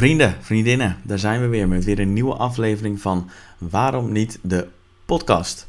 Vrienden, vriendinnen, daar zijn we weer met weer een nieuwe aflevering van Waarom niet de podcast.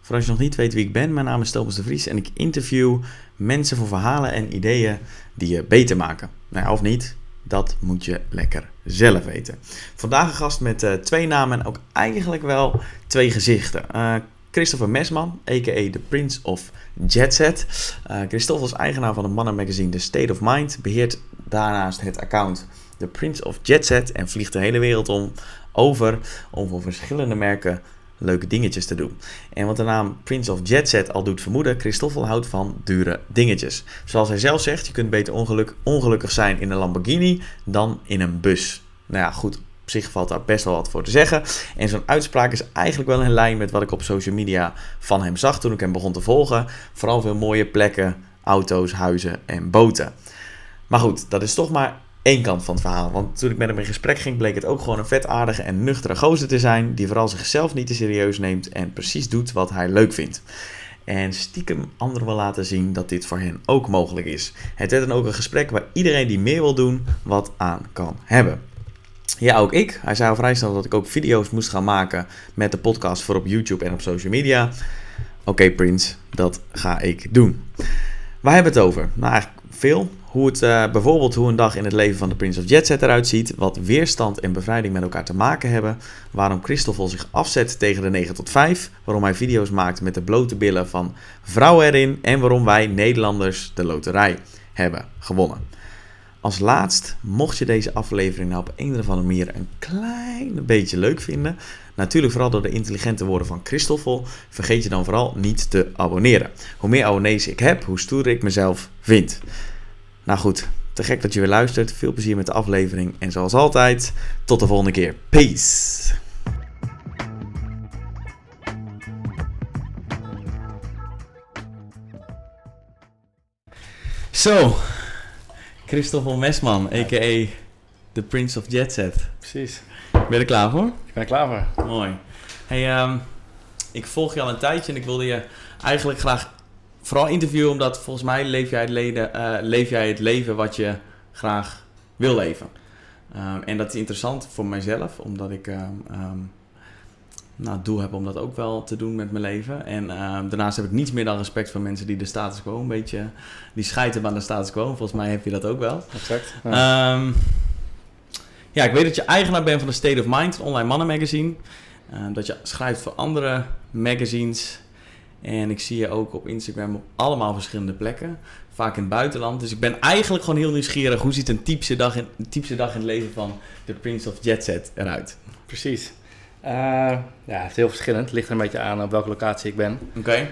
Voor als je nog niet weet wie ik ben, mijn naam is Thomas de Vries en ik interview mensen voor verhalen en ideeën die je beter maken. Nou of niet, dat moet je lekker zelf weten. Vandaag een gast met uh, twee namen en ook eigenlijk wel twee gezichten. Uh, Christopher Mesman, a.k.a. de Prince of Jet Set. Uh, Christopher is eigenaar van het mannenmagazine The State of Mind, beheert daarnaast het account The Prince of Jet Set en vliegt de hele wereld om over om voor verschillende merken leuke dingetjes te doen. En wat de naam Prince of Jet Set al doet vermoeden, Christoffel houdt van dure dingetjes. Zoals hij zelf zegt, je kunt beter ongeluk, ongelukkig zijn in een Lamborghini dan in een bus. Nou ja, goed, op zich valt daar best wel wat voor te zeggen. En zo'n uitspraak is eigenlijk wel in lijn met wat ik op social media van hem zag toen ik hem begon te volgen. Vooral veel mooie plekken, auto's, huizen en boten. Maar goed, dat is toch maar één kant van het verhaal. Want toen ik met hem in gesprek ging, bleek het ook gewoon een vetaardige en nuchtere gozer te zijn. Die vooral zichzelf niet te serieus neemt en precies doet wat hij leuk vindt. En stiekem anderen wil laten zien dat dit voor hen ook mogelijk is. Het werd dan ook een gesprek waar iedereen die meer wil doen, wat aan kan hebben. Ja, ook ik. Hij zei al vrij snel dat ik ook video's moest gaan maken met de podcast voor op YouTube en op social media. Oké, Prince, dat ga ik doen. Waar hebben we het over? Nou, eigenlijk veel. Hoe het, uh, bijvoorbeeld hoe een dag in het leven van de Prince of Jet Set eruit ziet. Wat weerstand en bevrijding met elkaar te maken hebben. Waarom Christoffel zich afzet tegen de 9 tot 5. Waarom hij video's maakt met de blote billen van vrouwen erin. En waarom wij Nederlanders de loterij hebben gewonnen. Als laatst, mocht je deze aflevering nou op een of andere manier een klein beetje leuk vinden, natuurlijk vooral door de intelligente woorden van Christoffel, vergeet je dan vooral niet te abonneren. Hoe meer abonnees ik heb, hoe stoerder ik mezelf vind. Nou goed, te gek dat je weer luistert. Veel plezier met de aflevering en zoals altijd, tot de volgende keer. Peace! Zo, Christoffel Mesman, a.k.a. The Prince of Jet Set. Precies. Ben je er klaar voor? Ik ben er klaar voor. Mooi. Hey, um, ik volg je al een tijdje en ik wilde je eigenlijk graag vooral interviewen, omdat volgens mij leef jij het, leden, uh, leef jij het leven wat je graag wil leven. Um, en dat is interessant voor mijzelf, omdat ik um, nou, het doel heb om dat ook wel te doen met mijn leven. En daarnaast heb ik niets meer dan respect voor mensen die de status quo een beetje... die scheiden aan de status quo. Volgens mij heb je dat ook wel. Exact. Ja. ja, ik weet dat je eigenaar bent van de State of Mind, een online mannenmagazine. dat je schrijft voor andere magazines en ik zie je ook op Instagram op allemaal verschillende plekken. Vaak in het buitenland. Dus ik ben eigenlijk gewoon heel nieuwsgierig. Hoe ziet een typische dag in, een typische dag in het leven van de Prince of Jet Set eruit? Precies. Uh, ja, het is heel verschillend. Het ligt er een beetje aan op welke locatie ik ben. Oké. Okay.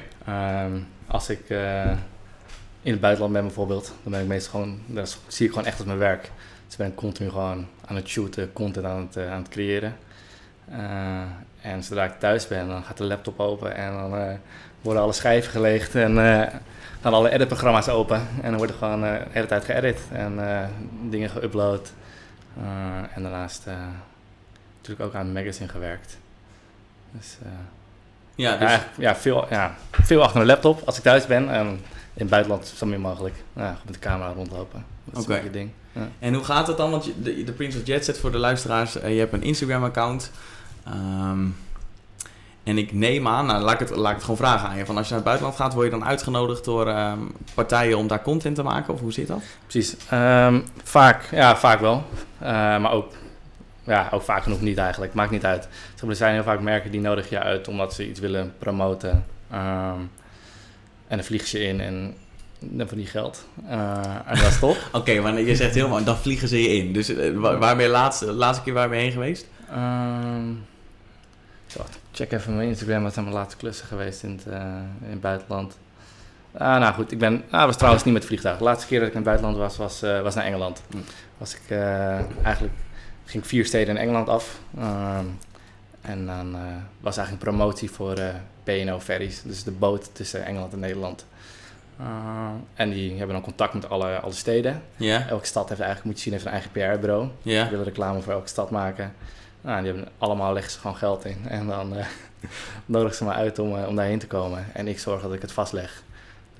Uh, als ik uh, in het buitenland ben bijvoorbeeld, dan ben ik meestal gewoon, dat zie ik gewoon echt als mijn werk. Dus ben ik continu gewoon aan het shooten, content aan het, aan het creëren. en zodra ik thuis ben, dan gaat de laptop open en dan worden alle schijven gelegd en uh, gaan alle editprogramma's open. En dan wordt er gewoon uh, de hele tijd geëdit en uh, dingen geüpload. en daarnaast natuurlijk ook aan het magazine gewerkt. Dus, ja, dus... Ja, ja, veel, ja, veel achter een laptop als ik thuis ben. En in het buitenland zo min mogelijk. Ja, met de camera rondlopen. Dat is okay. een ding. Ja. En hoe gaat het dan? Want je, de, de Prince of Jet Set voor de luisteraars. je hebt een Instagram account. Um, en ik neem aan, nou, laat, ik het, laat ik het gewoon vragen aan je. Van als je naar het buitenland gaat, word je dan uitgenodigd door um, partijen om daar content te maken? Of hoe zit dat? Precies. Um, vaak, ja, vaak wel. Uh, maar ook, ja, ook vaak genoeg niet eigenlijk. Maakt niet uit. Er zijn heel vaak merken die nodig je uit omdat ze iets willen promoten. Um, en dan vlieg je in en dan van die geld. Uh, en dat is top. Oké, okay, maar je zegt helemaal, dan vliegen ze je in. Dus uh, waar, waar ben je laatste, laatste keer waar ben je heen geweest? Um, check even mijn Instagram. Wat zijn mijn laatste klussen geweest in het, uh, in het buitenland? Ah, nou goed, ik ben, ah, was trouwens niet met vliegtuig. De laatste keer dat ik in het buitenland was, was, uh, was naar Engeland. Hm. Was ik uh, eigenlijk, ging ik vier steden in Engeland af. Uh, en dan was eigenlijk een promotie voor P&O Ferries. Dus de boot tussen Engeland en Nederland. en die hebben dan contact met alle, alle steden. Yeah. Elke stad heeft eigenlijk, moet je zien, heeft een eigen PR-bureau. Yeah. Die willen reclame voor elke stad maken. Nou, die hebben allemaal leggen ze gewoon geld in. En dan uh, nodigen ze me uit om, uh, om daarheen te komen. En ik zorg dat ik het vastleg.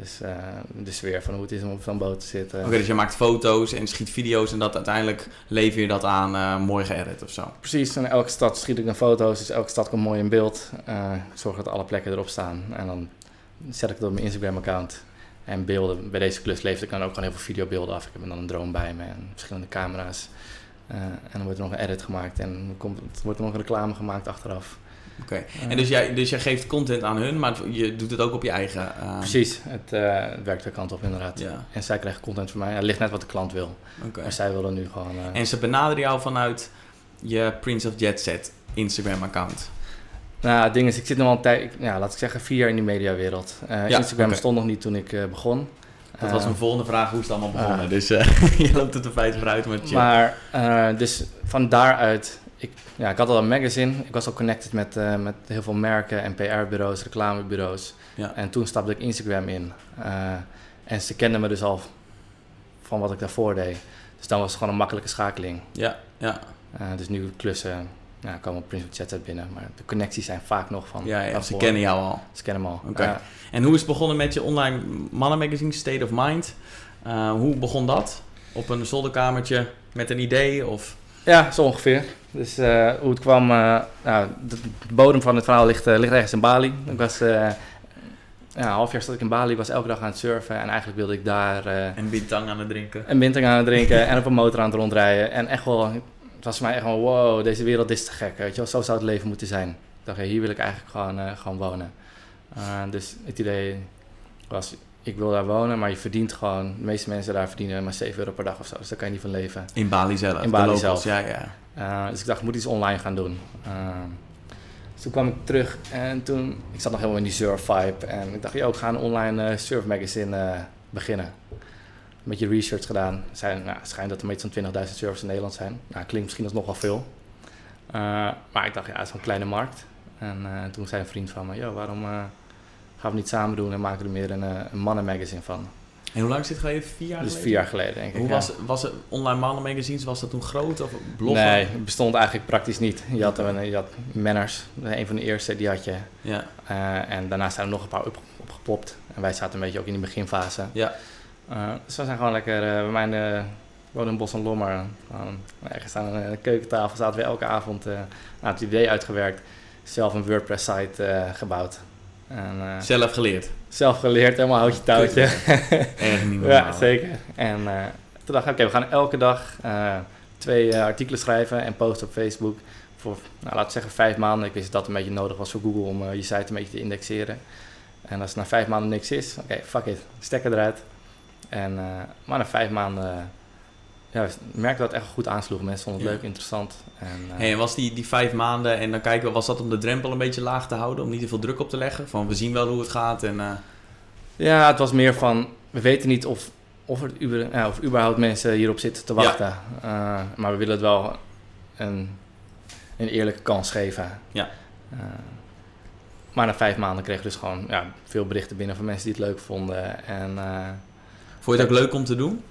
Dus uh, de sfeer van hoe het is om op zo'n boot te zitten. Oké, dus je maakt foto's en schiet video's en dat uiteindelijk lever je dat aan uh, mooi geëdit of zo? Precies, in elke stad schiet ik dan foto's, dus elke stad komt mooi in beeld. Uh, ik zorg dat alle plekken erop staan en dan zet ik het op mijn Instagram-account. En beelden, bij deze klus leefde ik dan ook gewoon heel veel videobeelden af. Ik heb dan een drone bij me en verschillende camera's. En dan wordt er nog een edit gemaakt en komt, wordt er nog een reclame gemaakt achteraf. Oké, en dus jij, dus jij geeft content aan hun, maar je doet het ook op je eigen... Uh... Precies, het, uh, werkt de kant op inderdaad. Ja. En zij krijgen content van mij. Het ligt net wat de klant wil. Okay. Maar zij willen nu gewoon... Uh... En ze benaderen jou vanuit je Prince of Jet Set Instagram-account? Nou, het ding is, ik zit nu al een tijd, ja, laat ik zeggen, vier jaar in die mediawereld. Ja, Instagram okay. stond nog niet toen ik begon. Dat was mijn volgende vraag, hoe is het allemaal begonnen? dus je loopt het er feit vooruit met je. Maar, dus van daaruit ik, ja, ik had al een magazine. Ik was al connected met, uh, met heel veel merken en PR-bureaus, reclamebureaus. Ja. En toen stapte ik Instagram in. Uh, en ze kenden me dus al van wat ik daarvoor deed. Dus dan was het gewoon een makkelijke schakeling. Ja, ja. Uh, dus nu klussen ja, komen op Prince of Chat binnen. Maar de connecties zijn vaak nog van... Ja, ja ze kennen jou al. Ze kennen me al. Oké. en hoe is het begonnen met je online mannenmagazine State of Mind? hoe begon dat? Op een zolderkamertje met een idee of... Ja, zo ongeveer. Dus uh, hoe het kwam, uh, nou, de bodem van het verhaal ligt, uh, ligt ergens in Bali. Ik was, ja, een half jaar zat ik in Bali, was elke dag aan het surfen en eigenlijk wilde ik daar... en bintang aan het drinken. En bintang aan het drinken en op een motor aan het rondrijden. En echt wel, het was voor mij echt wel, wow, deze wereld is te gek. Weet je wel, zo zou het leven moeten zijn. Ik dacht, hey, hier wil ik eigenlijk gewoon, gewoon wonen. dus het idee was, ik wil daar wonen, maar je verdient gewoon, de meeste mensen daar verdienen maar 7 euro per dag of zo. Dus daar kan je niet van leven. In Bali zelf? In Bali zelf. Ja, ja. Uh, dus ik dacht, ik moet iets online gaan doen. Dus toen kwam ik terug en toen, ik zat nog helemaal in die surf vibe. En ik dacht, joh, ik ga een online surf magazine beginnen. Een beetje research gedaan. Zijn, nou, het schijnt dat er zo'n 20.000 surfers in Nederland zijn. Nou, klinkt misschien alsnog wel veel. maar ik dacht, ja, het is een kleine markt. En toen zei een vriend van me, joh, waarom gaan we niet samen doen en maken er meer een, een mannenmagazine van. En hoe lang is dit geleden? Vier jaar dus vier jaar geleden, denk ik. Hoe was, was het online mannenmagazines, was dat toen groot of bloggen? Nee, het bestond eigenlijk praktisch niet. Je had, een, je had Manners, een van de eerste, die had je. Ja. En daarna zijn er nog een paar op, opgepopt. En wij zaten een beetje ook in die beginfase. Ja. Uh, dus we zijn gewoon lekker, uh, bij mijn uh, wonen in Bos en Lommer. ergens aan een keukentafel zaten we elke avond uh, het idee uitgewerkt. Zelf een WordPress-site gebouwd. En, zelf geleerd? Zelf geleerd, helemaal houtje touwtje. Erg niet Ja, zeker. En toen dacht ik, oké, we gaan elke dag twee artikelen schrijven en posten op Facebook. Voor, nou, laten we zeggen, vijf maanden. Ik wist dat het een beetje nodig was voor Google om je site een beetje te indexeren. En als het na vijf maanden niks is, oké, okay, fuck it, stekker eruit. En, maar na vijf maanden ja, ik merkte dat het echt goed aansloeg. Mensen vonden het leuk, interessant. En, uh... hey, en was die, die vijf maanden, en dan kijken we, was dat om de drempel een beetje laag te houden? Om niet te veel druk op te leggen? Van we zien wel hoe het gaat en... Uh... Ja, het was meer van, we weten niet of, of, het, ja, of überhaupt mensen hierop zitten te wachten. Ja. Maar we willen het wel een, een eerlijke kans geven. Ja. maar na vijf maanden kregen we dus gewoon ja, veel berichten binnen van mensen die het leuk vonden. En, Vond je het ook leuk om te doen?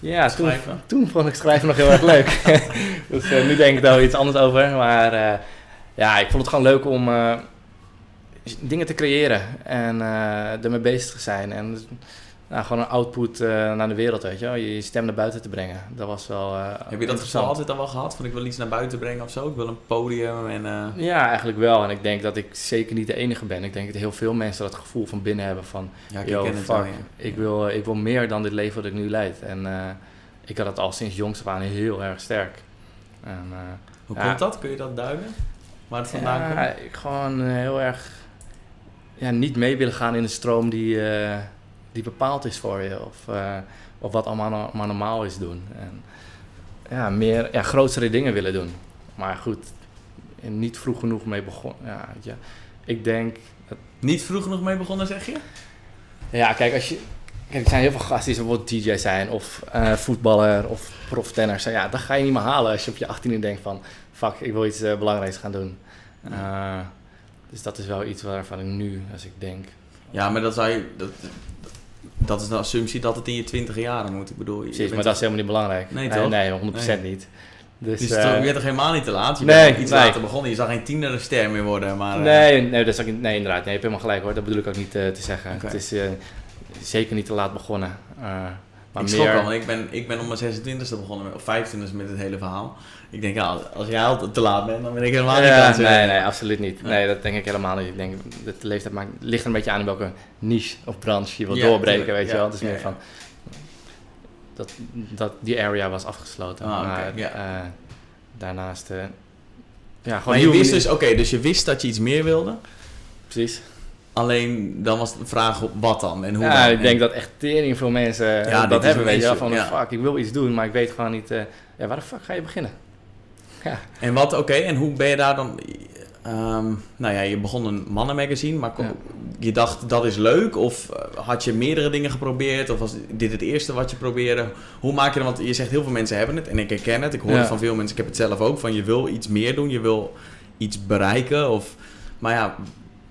Ja, toen, toen, vond ik schrijven nog heel erg leuk. dus uh, nu denk ik daar iets anders over. Maar uh, ja, ik vond het gewoon leuk om uh, dingen te creëren en ermee bezig te zijn. En nou, gewoon een output naar de wereld, weet je wel. Je stem naar buiten te brengen. Dat was wel Heb je dat gevoel altijd al wel gehad? Van ik wil iets naar buiten brengen of zo? Ik wil een podium en... Ja, eigenlijk wel. En ik denk dat ik zeker niet de enige ben. Ik denk dat heel veel mensen dat gevoel van binnen hebben van... Ja, ik yo, fuck, wel, ja. ik, wil, ik wil meer dan dit leven wat ik nu leid. En ik had het al sinds jongs af aan heel erg sterk. En, Hoe komt dat? Kun je dat duiden? Waar het vandaan komt? Ik gewoon heel erg ja, niet mee willen gaan in de stroom die die bepaald is voor je. Of, uh, of wat allemaal maar normaal is doen. En, ja, meer ja, grotere dingen willen doen. Maar goed, niet vroeg genoeg mee begonnen. Ja, ja, ik denk... Dat... Niet vroeg genoeg mee begonnen, zeg je? Ja, kijk, als je... Kijk, er zijn heel veel gasten die bijvoorbeeld DJ zijn, of uh, voetballer, of proftenner. Ja, dat ga je niet meer halen als je op je 18e denkt van... Fuck, ik wil iets uh, belangrijks gaan doen. Uh, dus dat is wel iets waarvan ik nu, als ik denk... Ja, maar dat zou je... Dat, dat is de assumptie dat het in je twintig jaren moet. Ik bedoel, Precies, maar dat is helemaal niet belangrijk. Nee, toch? nee 100% niet. Dus, dus uh, je bent toch helemaal niet te laat? Je nee, bent iets nee. later begonnen. Je zag geen tiende ster meer worden. Maar, uh... nee, nee, dat is ook, nee, inderdaad. Nee, je hebt helemaal gelijk hoor. Dat bedoel ik ook niet uh, te zeggen. Okay. Het is, zeker niet te laat begonnen. Maar ik meer... al, want ik ben, ik ben om mijn 26e begonnen, met, of 25e met het hele verhaal. Ik denk, ja, als jij al te laat bent, dan ben ik helemaal ja, niet Nee, nee, absoluut niet. Nee, dat denk ik helemaal niet. Ik denk, de leeftijd maakt, ligt er een beetje aan in welke niche of branche je wil doorbreken, weet je wel. Het is meer van, dat, dat die area was afgesloten. Ah, maar uh, daarnaast, uh, ja, gewoon... Maar je wist dus, oké, dus je wist dat je iets meer wilde? Precies. Alleen dan was de vraag wat dan en hoe ja, dan. ik denk dat echt tering veel mensen ja, dat hebben, weet je van fuck, ik wil iets doen, maar ik weet gewoon niet, uh, ja, waar de fuck ga je beginnen? Ja. En wat, oké, en hoe ben je daar dan... Um, nou ja, je begon een mannenmagazine, maar je dacht dat is leuk? Of eh, had je meerdere dingen geprobeerd? Of was dit het eerste wat je probeerde? Hoe maak je dat? Want je zegt heel veel mensen hebben het en ik herken het. Ik hoor het van veel mensen, ik heb het zelf ook. Van je wil iets meer doen, je wil iets bereiken. Of, maar ja,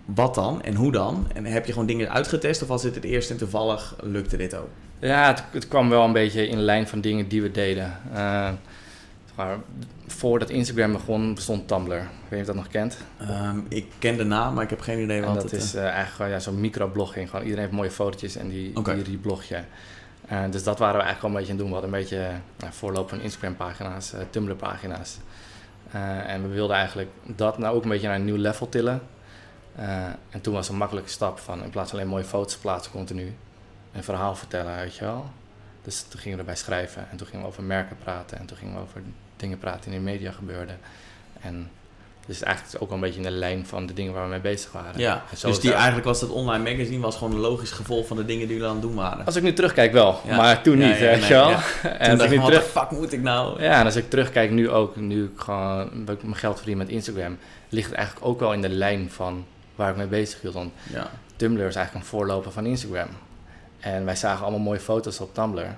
wat dan en hoe dan? En heb je gewoon dingen uitgetest of was dit het eerste en toevallig lukte dit ook? Ja, het, het kwam wel een beetje in lijn van dingen die we deden. Uh, maar voordat Instagram begon, bestond Tumblr. Ik weet niet of je dat nog kent. Um, ik ken de naam, maar ik heb geen idee wat het is. Dat is uh, eigenlijk ja, zo'n microblogging. Gewoon iedereen heeft mooie fotootjes en die, okay. die blog je. Uh, dus dat waren we eigenlijk al een beetje aan het doen. We hadden een beetje uh, voorloop van Instagram-pagina's, Tumblr-pagina's. en we wilden eigenlijk dat nou ook een beetje naar een nieuw level tillen. en toen was een makkelijke stap van in plaats van alleen mooie foto's plaatsen continu, een verhaal vertellen, weet je wel. Dus toen gingen we erbij schrijven en toen gingen we over merken praten en toen gingen we over dingen praten die in de media gebeurden. En dus eigenlijk ook wel een beetje in de lijn van de dingen waar we mee bezig waren. Ja, dus die, eigenlijk was dat online magazine was gewoon een logisch gevolg van de dingen die we aan het doen waren. Als ik nu terugkijk wel, maar toen niet, ja, ja, En als ik nu terug... fuck moet ik nou? Ja, en als ik terugkijk nu ook, nu ik gewoon mijn geld verdien met Instagram, ligt het eigenlijk ook wel in de lijn van waar ik mee bezig hield. Want ja. Tumblr is eigenlijk een voorloper van Instagram. En wij zagen allemaal mooie foto's op Tumblr.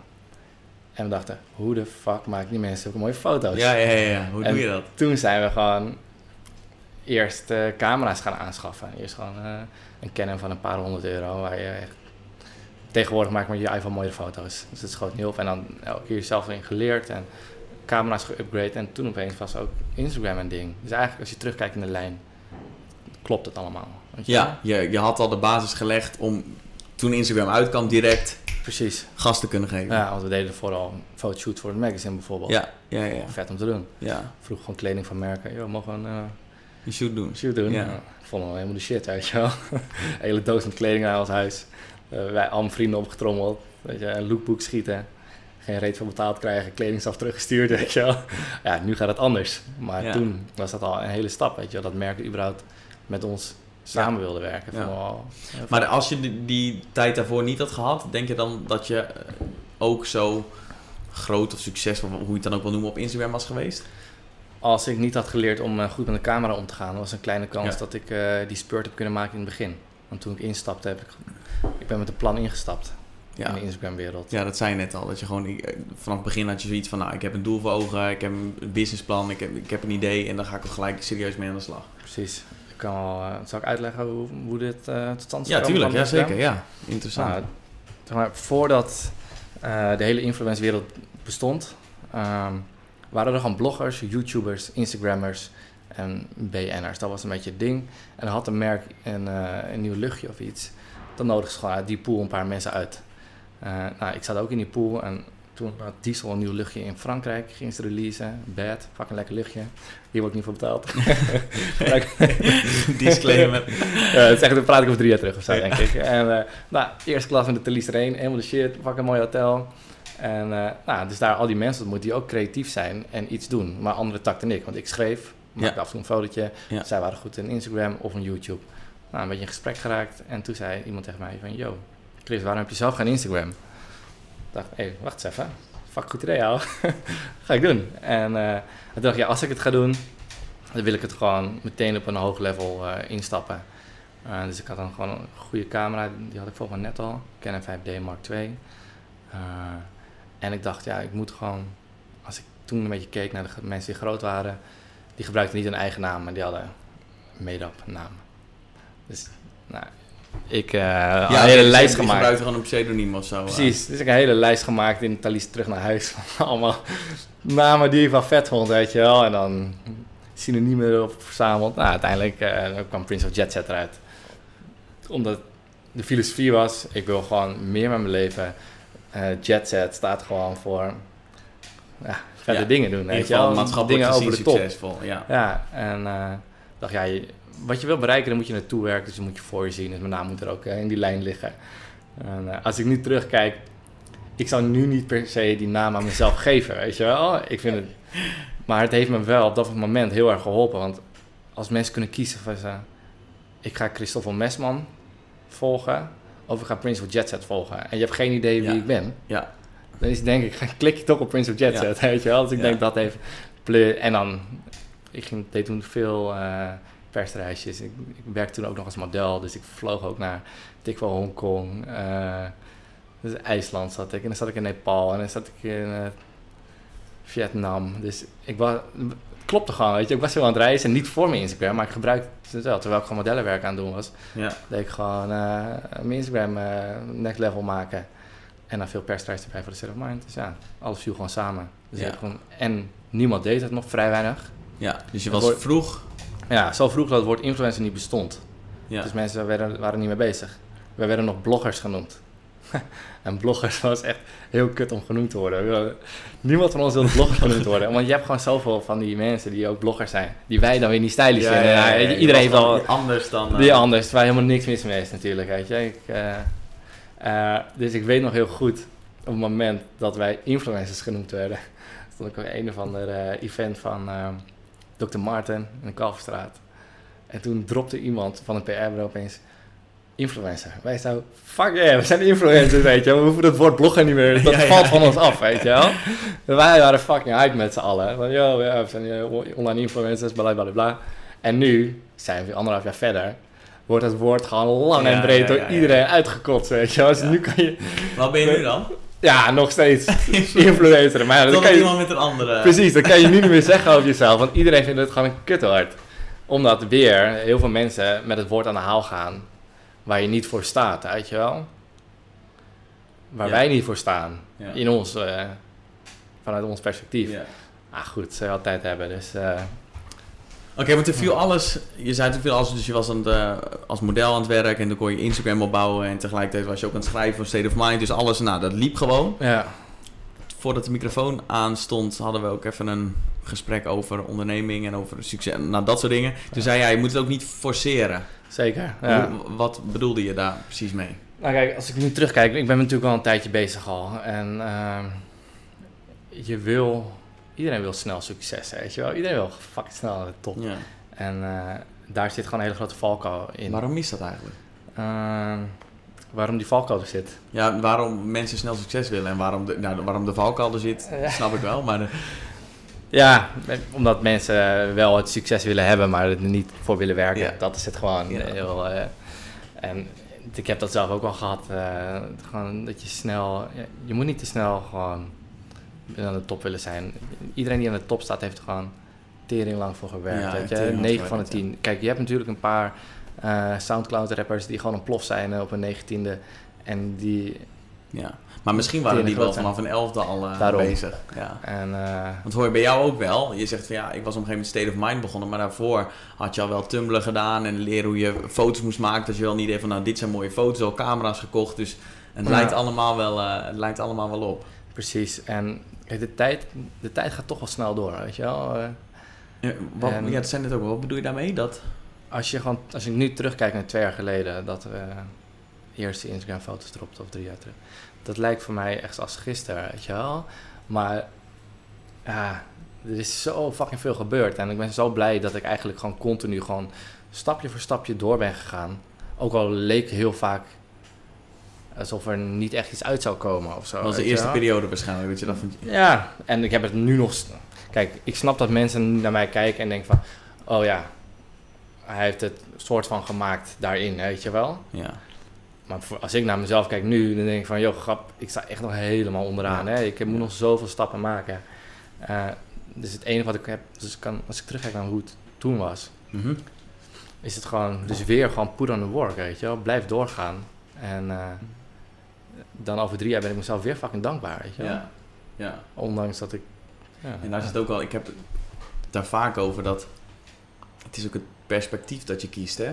En we dachten, hoe de fuck maak die mensen zulke mooie foto's? Ja, ja, ja. Hoe doe je dat? Toen zijn we gewoon eerst uh, camera's gaan aanschaffen. Eerst gewoon uh, een Canon van een paar honderd euro. Waar je echt... Tegenwoordig maak je met je iPhone mooie foto's. Dus het schoot niet op. En dan elke keer zelf in geleerd en camera's geüpgrade. En toen opeens was ook Instagram een ding. Dus eigenlijk als je terugkijkt in de lijn, klopt het allemaal. Ja, je, je had al de basis gelegd om toen Instagram uitkwam direct Precies. gasten kunnen geven. Ja, want we deden vooral fotoshoot voor het magazine bijvoorbeeld. Ja, ja, ja. Vet om te doen. Ja. Vroeg gewoon kleding van merken. Joh, mogen we een... Uh, een shoot doen. Shoot doen. Ja. vonden we helemaal de shit, weet je wel. hele doos met kleding naar ons huis. Uh, wij allemaal vrienden opgetrommeld. Weet je, een lookbook schieten. Geen reet van betaald krijgen, kledingstaf teruggestuurd, weet je wel. Ja, nu gaat het anders. Maar toen was dat al een hele stap, weet je wel. Dat merken überhaupt met ons samen wilde werken. Maar als je die, die, tijd daarvoor niet had gehad, denk je dan dat je eh, ook zo groot of succesvol, hoe je het dan ook wil noemen, op Instagram was geweest? Als ik niet had geleerd om eh, goed met de camera om te gaan, was een kleine kans dat ik uh, die spurt heb kunnen maken in het begin. Want toen ik instapte, heb ik, ik ben met een plan ingestapt. Ja. in de Instagram-wereld. Ja, dat zei je net al. Dat je gewoon vanaf het begin had je zoiets van, nou, ik heb een doel voor ogen, ik heb een businessplan, ik heb, ik heb een idee en dan ga ik er gelijk serieus mee aan de slag. Precies kan wel, uh, zal ik uitleggen hoe, hoe dit uh, tot stand is Ja, tuurlijk. Ja, zeker. Ja, interessant. Nou, voordat uh, de hele influencewereld bestond, um, waren er gewoon bloggers, YouTubers, Instagrammers en BN'ers. Dat was een beetje het ding. En dan had een merk een, een nieuw luchtje of iets. Dan nodigde ze gewoon uit die pool een paar mensen uit. nou, ik zat ook in die pool en toen had Diesel een nieuw luchtje in Frankrijk. Ging ze releasen. Bad. Fucking lekker luchtje. Hier wordt niet voor betaald. Disclaimer. ja, het is echt, dan praat ik over drie jaar terug of zo, denk ik. En uh, nou, eerste klas in de Thalys Terrein. Helemaal de shit. Fucking mooi hotel. En uh, nou, dus daar al die mensen moeten die ook creatief zijn en iets doen. Maar andere takten ik. Want ik schreef, maakte af en toe een fotootje. Zij waren goed in Instagram of in YouTube. Nou, een beetje in gesprek geraakt. En toen zei iemand tegen mij van... Yo, Chris, waarom heb je zelf geen Instagram? Dacht, hé, wacht eens even. Fuck goed idee, al. ga ik doen. En uh, toen dacht ik, ja, als ik het ga doen, dan wil ik het gewoon meteen op een hoog level uh, instappen. Uh, dus ik had dan gewoon een goede camera, die had ik volgens mij net al. Canon 5D Mark II. en ik dacht, ja, ik moet gewoon... Als ik toen een beetje keek naar de mensen die groot waren... Die gebruikten niet hun eigen naam, maar die hadden made-up naam. Dus nou, ik uh, ja, een hele lijst gemaakt. gebruikte gewoon een pseudoniem of zo. Precies, dus ik heb een hele lijst gemaakt in Thalys terug naar huis. Allemaal namen die ik wel vet vond, weet je wel. En dan synoniemen erop verzameld. Nou, uiteindelijk uh, kwam Prince of Jet Set eruit. Omdat de filosofie was, ik wil gewoon meer met mijn leven. Uh, jet set staat gewoon voor ja, verder Ja. dingen doen. Weet je wel? maatschappelijk dingen over de top. succesvol. Ja. Ja, en eh, dacht, ja, je- wat je wil bereiken, dan moet je naartoe werken. Dus dan moet je voor je zien. Dus mijn naam moet er ook eh, in die lijn liggen. En eh, als ik nu terugkijk, ik zou nu niet per se die naam aan mezelf geven, weet je wel. Ik vind het... Maar het heeft me wel op dat moment heel erg geholpen. Want als mensen kunnen kiezen van... ze, ik ga Christoffel Mesman volgen... of ik ga Prince of Jet Set volgen. En je hebt geen idee wie Ja. ik ben. Ja. Dan is denk ik, klik je toch op Prince of Jet Ja. Set, weet je wel. Dus ik denk dat even... En dan... Ik ging, deed toen veel eh, persreisjes. Ik, ik werkte toen ook nog als model. Dus ik vloog ook naar... Ik wel Hongkong. eh dus IJsland zat ik. En dan zat ik in Nepal. En dan zat ik in eh, Vietnam. Dus ik was... Het klopte gewoon, weet je. Ik was heel aan het reizen. Niet voor mijn Instagram, maar ik gebruikte het wel. Terwijl ik gewoon modellenwerk aan het doen was. Ja. deed ik gewoon eh, mijn Instagram next level maken. En dan veel persreizen erbij voor de of Mind. Dus ja, alles viel gewoon samen. Dus Ja. ik en niemand deed het nog, vrij weinig. ja. Dus je was vroeg. Ja, zo vroeg dat het woord influencer niet bestond. Ja. Dus mensen werden, waren niet mee bezig. We werden nog bloggers genoemd. en bloggers was echt heel kut om genoemd te worden. Niemand van ons wilde blogger genoemd worden. Want je hebt gewoon zoveel van die mensen die ook bloggers zijn. Die wij dan weer niet stylish vinden. Ja, je iedereen heeft anders dan... eh, Die anders, waar helemaal niks mis mee is natuurlijk, weet je. Ik, eh, eh, dus ik weet nog heel goed, op het moment dat wij influencers genoemd werden, stond ik op een of ander eh, event van eh, Dr. Martin in de Kalverstraat. En toen dropte iemand van een PR-bureau opeens influencer. Wij zo, fuck yeah, we zijn influencers, weet je. We hoeven dat woord bloggen niet meer, dat Ja, valt ja. van ons af, weet je wel. Wij waren fucking hype met z'n allen. Van, yo, we zijn eh, online influencers, bla bla bla. En nu zijn we anderhalf jaar verder. Wordt het woord gewoon lang Ja, en breed ja, door ja, iedereen uitgekotst, weet je wel. Dus nu kan je, Wat ben je nu dan? Ja, nog steeds influencer. Maar ja, dan Dan kan je, iemand met een andere... precies, dan kan je niet meer zeggen over jezelf. Want iedereen vindt het gewoon een kutwoord. Omdat weer heel veel mensen met het woord aan de haal gaan. Waar je niet voor staat, weet je wel. Waar Ja. wij niet voor staan. Ja. In ons, eh, vanuit ons perspectief. Ja. Ah goed, ze altijd hebben. Dus eh, Oké, maar toen viel alles... Je zei toen viel alles, dus je was aan het, eh, als model aan het werk en toen kon je Instagram opbouwen en tegelijkertijd was je ook aan het schrijven voor State of Mind. Dus alles, nou, dat liep gewoon. ja, Voordat de microfoon aanstond, hadden we ook even een gesprek over onderneming en over succes. Nou, dat soort dingen. Toen zei jij, je moet het ook niet forceren. zeker. Ja. Hoe- wat bedoelde je daar precies mee? Nou kijk, als ik nu terugkijk, ik ben natuurlijk al een tijdje bezig al. En ehm, je wil, iedereen wil snel succes, weet je wel. Iedereen wil fucking snel naar de top. Ja. En eh, daar zit gewoon een hele grote valkuil in. Waarom is dat eigenlijk? Ehm, waarom die valkuil er zit? Ja, waarom mensen snel succes willen en waarom de, nou, waarom de valkuil er zit, Ja. snap ik wel. Maar de- Ja, omdat mensen wel het succes willen hebben, maar er niet voor willen werken. Ja. Dat is het gewoon. Ja. Heel, eh, en ik heb dat zelf ook al gehad. eh, gewoon dat je snel... je moet niet te snel gewoon aan de top willen zijn. Iedereen die aan de top staat, heeft er gewoon tering lang voor gewerkt. Ja, weet je? tering lang 9 van de gewerkt, 10. Kijk, je hebt natuurlijk een paar eh, Soundcloud-rappers die gewoon een plof zijn eh, op hun negentiende. En die... ja. maar misschien waren die wel vanaf een elfde al eh, Daarom. bezig. Ja. En, Want hoor je bij jou ook wel, je zegt van ja, ik was op een gegeven moment State of Mind begonnen, maar daarvoor had je al wel Tumblr gedaan en leren hoe je foto's moest maken. Dat je wel een idee van nou, dit zijn mooie foto's, al camera's gekocht, dus het, Ja. lijkt, allemaal wel, het lijkt allemaal wel op. precies. En de tijd, de tijd gaat toch wel snel door, weet je wel. Eh, Ja, wat, En- ja, dat zijn het ook wel. Wat bedoel je daarmee? Dat, als je gewoon, als ik nu terugkijk naar twee jaar geleden, dat we eerste Instagram foto's dropten of drie jaar terug. Dat lijkt voor mij echt als gisteren, weet je wel. Maar ja, er is zo fucking veel gebeurd. En ik ben zo blij dat ik eigenlijk gewoon continu gewoon stapje voor stapje door ben gegaan. Ook al leek heel vaak alsof er niet echt iets uit zou komen of zo. dat was de weet eerste periode waarschijnlijk. Dat je dacht van, Ja, en ik heb het nu nog. Kijk, ik snap dat mensen naar mij kijken en denken van, oh ja, hij heeft het soort van gemaakt daarin, weet je wel. ja. Maar voor- als ik naar mezelf kijk nu, dan denk ik van, joh, grap, ik sta echt nog helemaal onderaan. Ja. Hè? Ik moet nog zoveel stappen maken. Eh, dus het enige wat ik heb, dus kan, als ik terugkijk naar hoe het toen was, Mhm. is het gewoon, dus weer gewoon put on the work, weet je wel. Blijf doorgaan. En eh, dan over drie jaar ben ik mezelf weer fucking dankbaar, weet je wel. ja. ja. Ondanks dat ik... Ja, En daar zit ook wel, ik heb het daar vaak over dat het is ook het perspectief dat je kiest. Hè?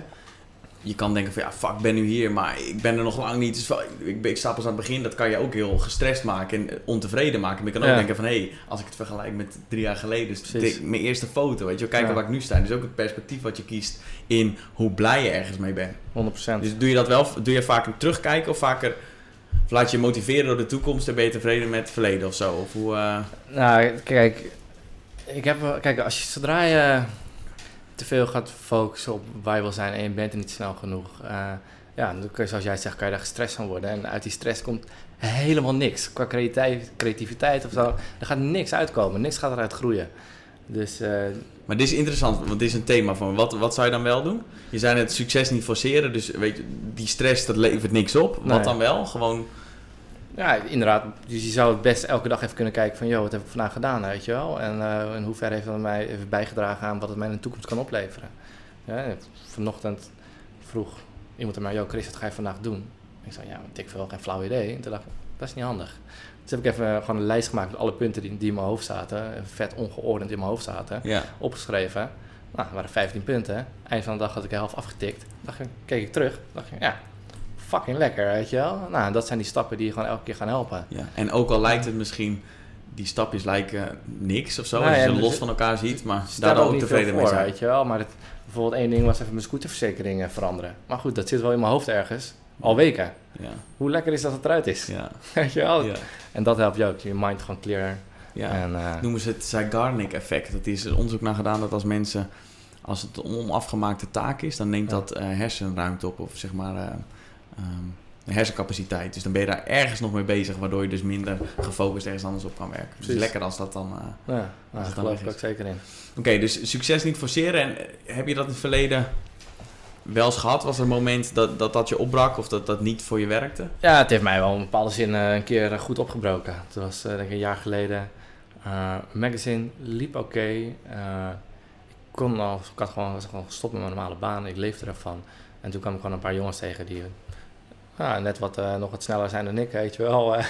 je kan denken van ja, fuck, ik ben nu hier, maar ik ben er nog lang niet. Dus ik, ik sta pas aan het begin. Dat kan je ook heel gestrest maken en ontevreden maken. Maar je kan ook Ja. denken van hé, hey, als ik het vergelijk met drie jaar geleden, dus dit- mijn eerste foto, weet je, wel, kijken Ja. waar ik nu sta. Dus ook het perspectief wat je kiest in hoe blij je ergens mee bent. 100%. Dus doe je dat wel, doe je vaker terugkijken of vaker of laat je motiveren door de toekomst en ben je tevreden met het verleden of zo? Of hoe, eh, Nou, kijk, ik heb, kijk, als je zodra je te veel gaat focussen op waar je wil zijn en je bent er niet snel genoeg, eh, ja, dan kun je, zoals jij zegt, kan je daar gestrest van worden. En uit die stress komt helemaal niks. Qua creativiteit, creativiteit of zo, er gaat niks uitkomen, niks gaat eruit groeien. Dus eh, Maar dit is interessant, want dit is een thema van wat, wat zou je dan wel doen? Je zei het succes niet forceren, dus weet je, die stress dat levert niks op. Wat Nee. dan wel? Gewoon, ja, inderdaad, dus je zou het best elke dag even kunnen kijken van, joh, wat heb ik vandaag gedaan, weet je wel? En eh, in hoeverre heeft dat mij even bijgedragen aan wat het mij in de toekomst kan opleveren. Ja, vanochtend vroeg iemand aan mij, joh Chris, wat ga je vandaag doen? Ik zei, ja, ik veel, geen flauw idee. En toen dacht ik, dat is niet handig. Dus heb ik even gewoon een lijst gemaakt met alle punten die, die in mijn hoofd zaten, even vet ongeordend in mijn hoofd zaten, ja, opgeschreven. Nou, dat waren 15 punten. Eind van de dag had ik de helft afgetikt. Ik, keek ik terug, dacht ik, ja, fucking lekker, weet je wel? Nou, dat zijn die stappen die je gewoon elke keer gaan helpen. ja. En ook al lijkt het misschien, die stapjes lijken niks of zo, als je ze dus- los van elkaar ziet, maar daar ook niet tevreden mee zijn. weet je wel. Maar het, bijvoorbeeld één ding was even mijn scooterverzekering veranderen. Maar goed, dat zit wel in mijn hoofd ergens. Al weken. Ja, Hoe lekker is dat het eruit is? ja, Weet je wel? ja. En dat helpt je ook. Je mind gewoon clear. ja. En, eh, Noemen ze het Zeigarnik-effect. Dat is er onderzoek naar gedaan dat als mensen, als het een onafgemaakte taak is, dan neemt Ja. dat eh, hersenruimte op, of zeg maar eh, ehm, hersencapaciteit. Dus dan ben je daar ergens nog mee bezig, waardoor je dus minder gefocust ergens anders op kan werken. Dus lekker als dat dan. eh, ja, nou, geloof ik ook zeker in. Oké, dus succes niet forceren. En eh, heb je dat in het verleden wel eens gehad? Was er een moment dat dat, dat je opbrak of dat dat niet voor je werkte? Ja, het heeft mij wel in een bepaalde zin eh, een keer goed opgebroken. Het was denk ik een jaar geleden. Magazine liep oké. Ik kon al, ik had gewoon, was gewoon gestopt met mijn normale baan. Ik leefde ervan. En toen kwam ik gewoon een paar jongens tegen die ja, net wat, eh, nog wat sneller zijn dan ik, weet je wel. eh.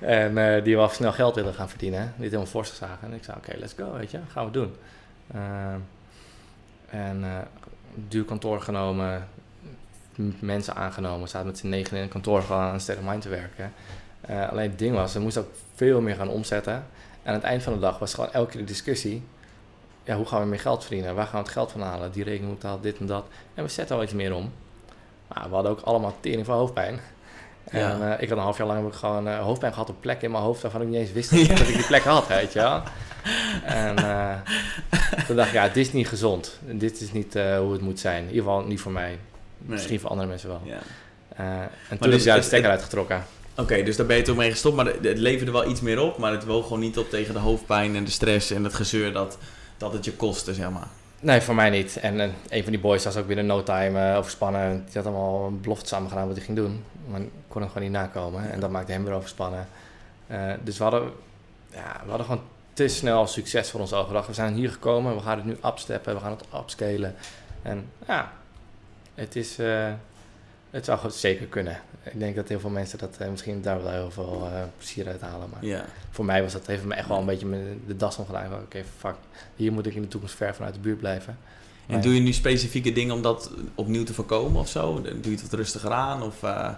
en eh, die wel snel geld willen gaan verdienen. Die het helemaal zich zagen. En ik zei, oké, let's go, weet je. Gaan we doen. Eh, en duur kantoor genomen. Mensen aangenomen. Zaten met z'n negen in een kantoor gewoon aan State Mind te werken. Alleen het ding was, we moesten ook veel meer gaan omzetten. En aan het eind van de dag was gewoon elke keer de discussie. Ja, hoe gaan we meer geld verdienen? Waar gaan we het geld van halen? Die rekening moet betalen, dit en dat. En we zetten al iets meer om. Maar we hadden ook allemaal tering van hoofdpijn. Ja. En eh, ik had een half jaar lang heb ik gewoon eh, hoofdpijn gehad op plekken in mijn hoofd waarvan ik niet eens wist dat, dat ik die plek had, weet je wel. En eh, toen dacht ik, ja, dit is niet gezond. Dit is niet hoe het moet zijn. In ieder geval niet voor mij. Misschien voor andere mensen wel. Ja. En toen ik daar de stekker uitgetrokken. Oké, dus daar ben je toen mee gestopt, maar het het leverde wel iets meer op, maar het woog gewoon niet op tegen de hoofdpijn en de stress en het gezeur dat, dat het je kostte, zeg maar. Nee, voor mij niet. En een van die boys was ook binnen no time eh, overspannen. Die had allemaal een belofte samen gedaan wat hij ging doen. Maar kon hem gewoon niet nakomen. En dat maakte hem weer overspannen. Eh, dus we hadden, ja, we hadden gewoon te snel succes voor ons ogen. We zijn hier gekomen, we gaan het nu upsteppen, we gaan het upscalen. En ja, het is... eh, het zou gewoon zeker kunnen. Ik denk dat heel veel mensen dat eh, misschien daar wel heel veel eh, plezier uit halen. Maar Ja. voor mij was dat, heeft me echt wel een beetje de das omgedaan. Van, Oké, fuck, hier moet ik in de toekomst ver vanuit de buurt blijven. En Maar doe je nu specifieke dingen om dat opnieuw te voorkomen of zo? Doe je het wat rustiger aan? Of eh,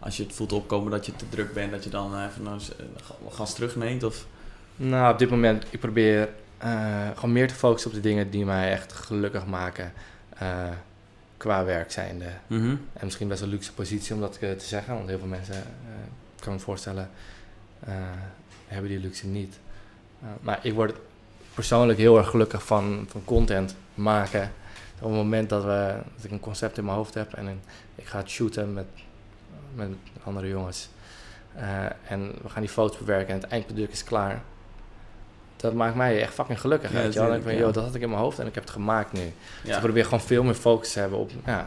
als je het voelt opkomen dat je te druk bent, dat je dan even een eh, gas terugneemt? Of... Nou, op dit moment, ik probeer gewoon meer te focussen op de dingen die mij echt gelukkig maken. Qua werk zijnde. Mhm. En misschien best een luxe positie om dat eh, te zeggen. Want heel veel mensen, ik kan me voorstellen, eh, hebben die luxe niet. Maar ik word persoonlijk heel erg gelukkig van, van content maken. Op het moment dat, we, dat ik een concept in mijn hoofd heb en ik ga het shooten met, met andere jongens. en we gaan die foto's bewerken en het eindproduct is klaar. Dat maakt mij echt fucking gelukkig. Ja, weet je wel? Ik van, joh, dat had ik in mijn hoofd en ik heb het gemaakt nu. Dus ik probeer gewoon veel meer focus te hebben op, ja,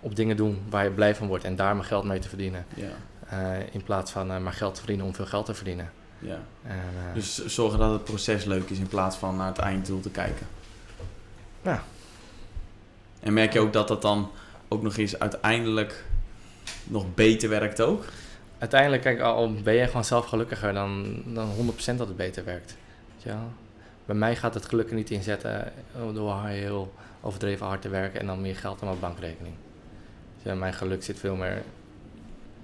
op dingen doen waar je blij van wordt en daar mijn geld mee te verdienen. Ja. Eh, in plaats van eh, maar geld te verdienen om veel geld te verdienen. ja. En, eh, Dus zorgen dat het proces leuk is in plaats van naar het einddoel te kijken. Ja. En merk je ook dat dat dan ook nog eens uiteindelijk nog beter werkt ook? uiteindelijk, kijk, al ben je gewoon zelf gelukkiger dan, dan 100% dat het beter werkt. Weet je wel? Bij mij gaat het geluk er niet in zetten eh, door heel overdreven hard te werken en dan meer geld aan mijn bankrekening. je, mijn geluk zit veel meer...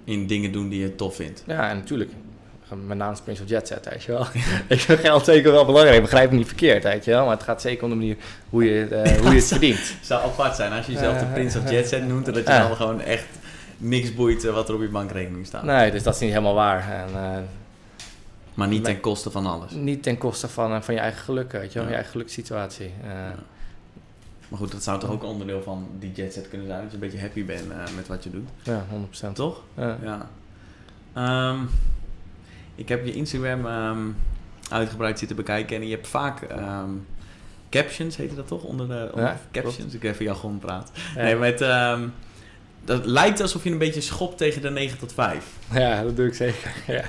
In dingen doen die je tof vindt. Ja, en natuurlijk. Mijn naam is Prince of Jet Set, weet je wel. ik vind geld zeker wel belangrijk. Begrijp me niet verkeerd, weet je wel. Maar het gaat zeker om de manier hoe je, het, eh, hoe je het verdient. Het zou apart zijn als je jezelf de Eh, Prince of Jet Set noemt... en dat je dan gewoon echt niks boeit wat er op je bankrekening staat. Nee, dus dat is niet helemaal waar. En, Maar niet ten koste van alles. niet ten koste van, eh, van je eigen geluk, weet je wel. Ja. Je eigen gelukssituatie. Eh, Maar goed, dat zou toch ook onderdeel van die jet set kunnen zijn... dat je een beetje happy bent eh, met wat je doet. ja, 100%. Toch? Ja. Ja. Ehm, ik heb je Instagram ehm, uitgebreid zitten bekijken... en je hebt vaak ehm, captions, heet dat toch? Onder de onder Ja, captions. Ik even jargon praat. Ja. Nee, met... dat lijkt alsof je een beetje schopt tegen de 9 tot 5. Ja, dat doe ik zeker. Ja.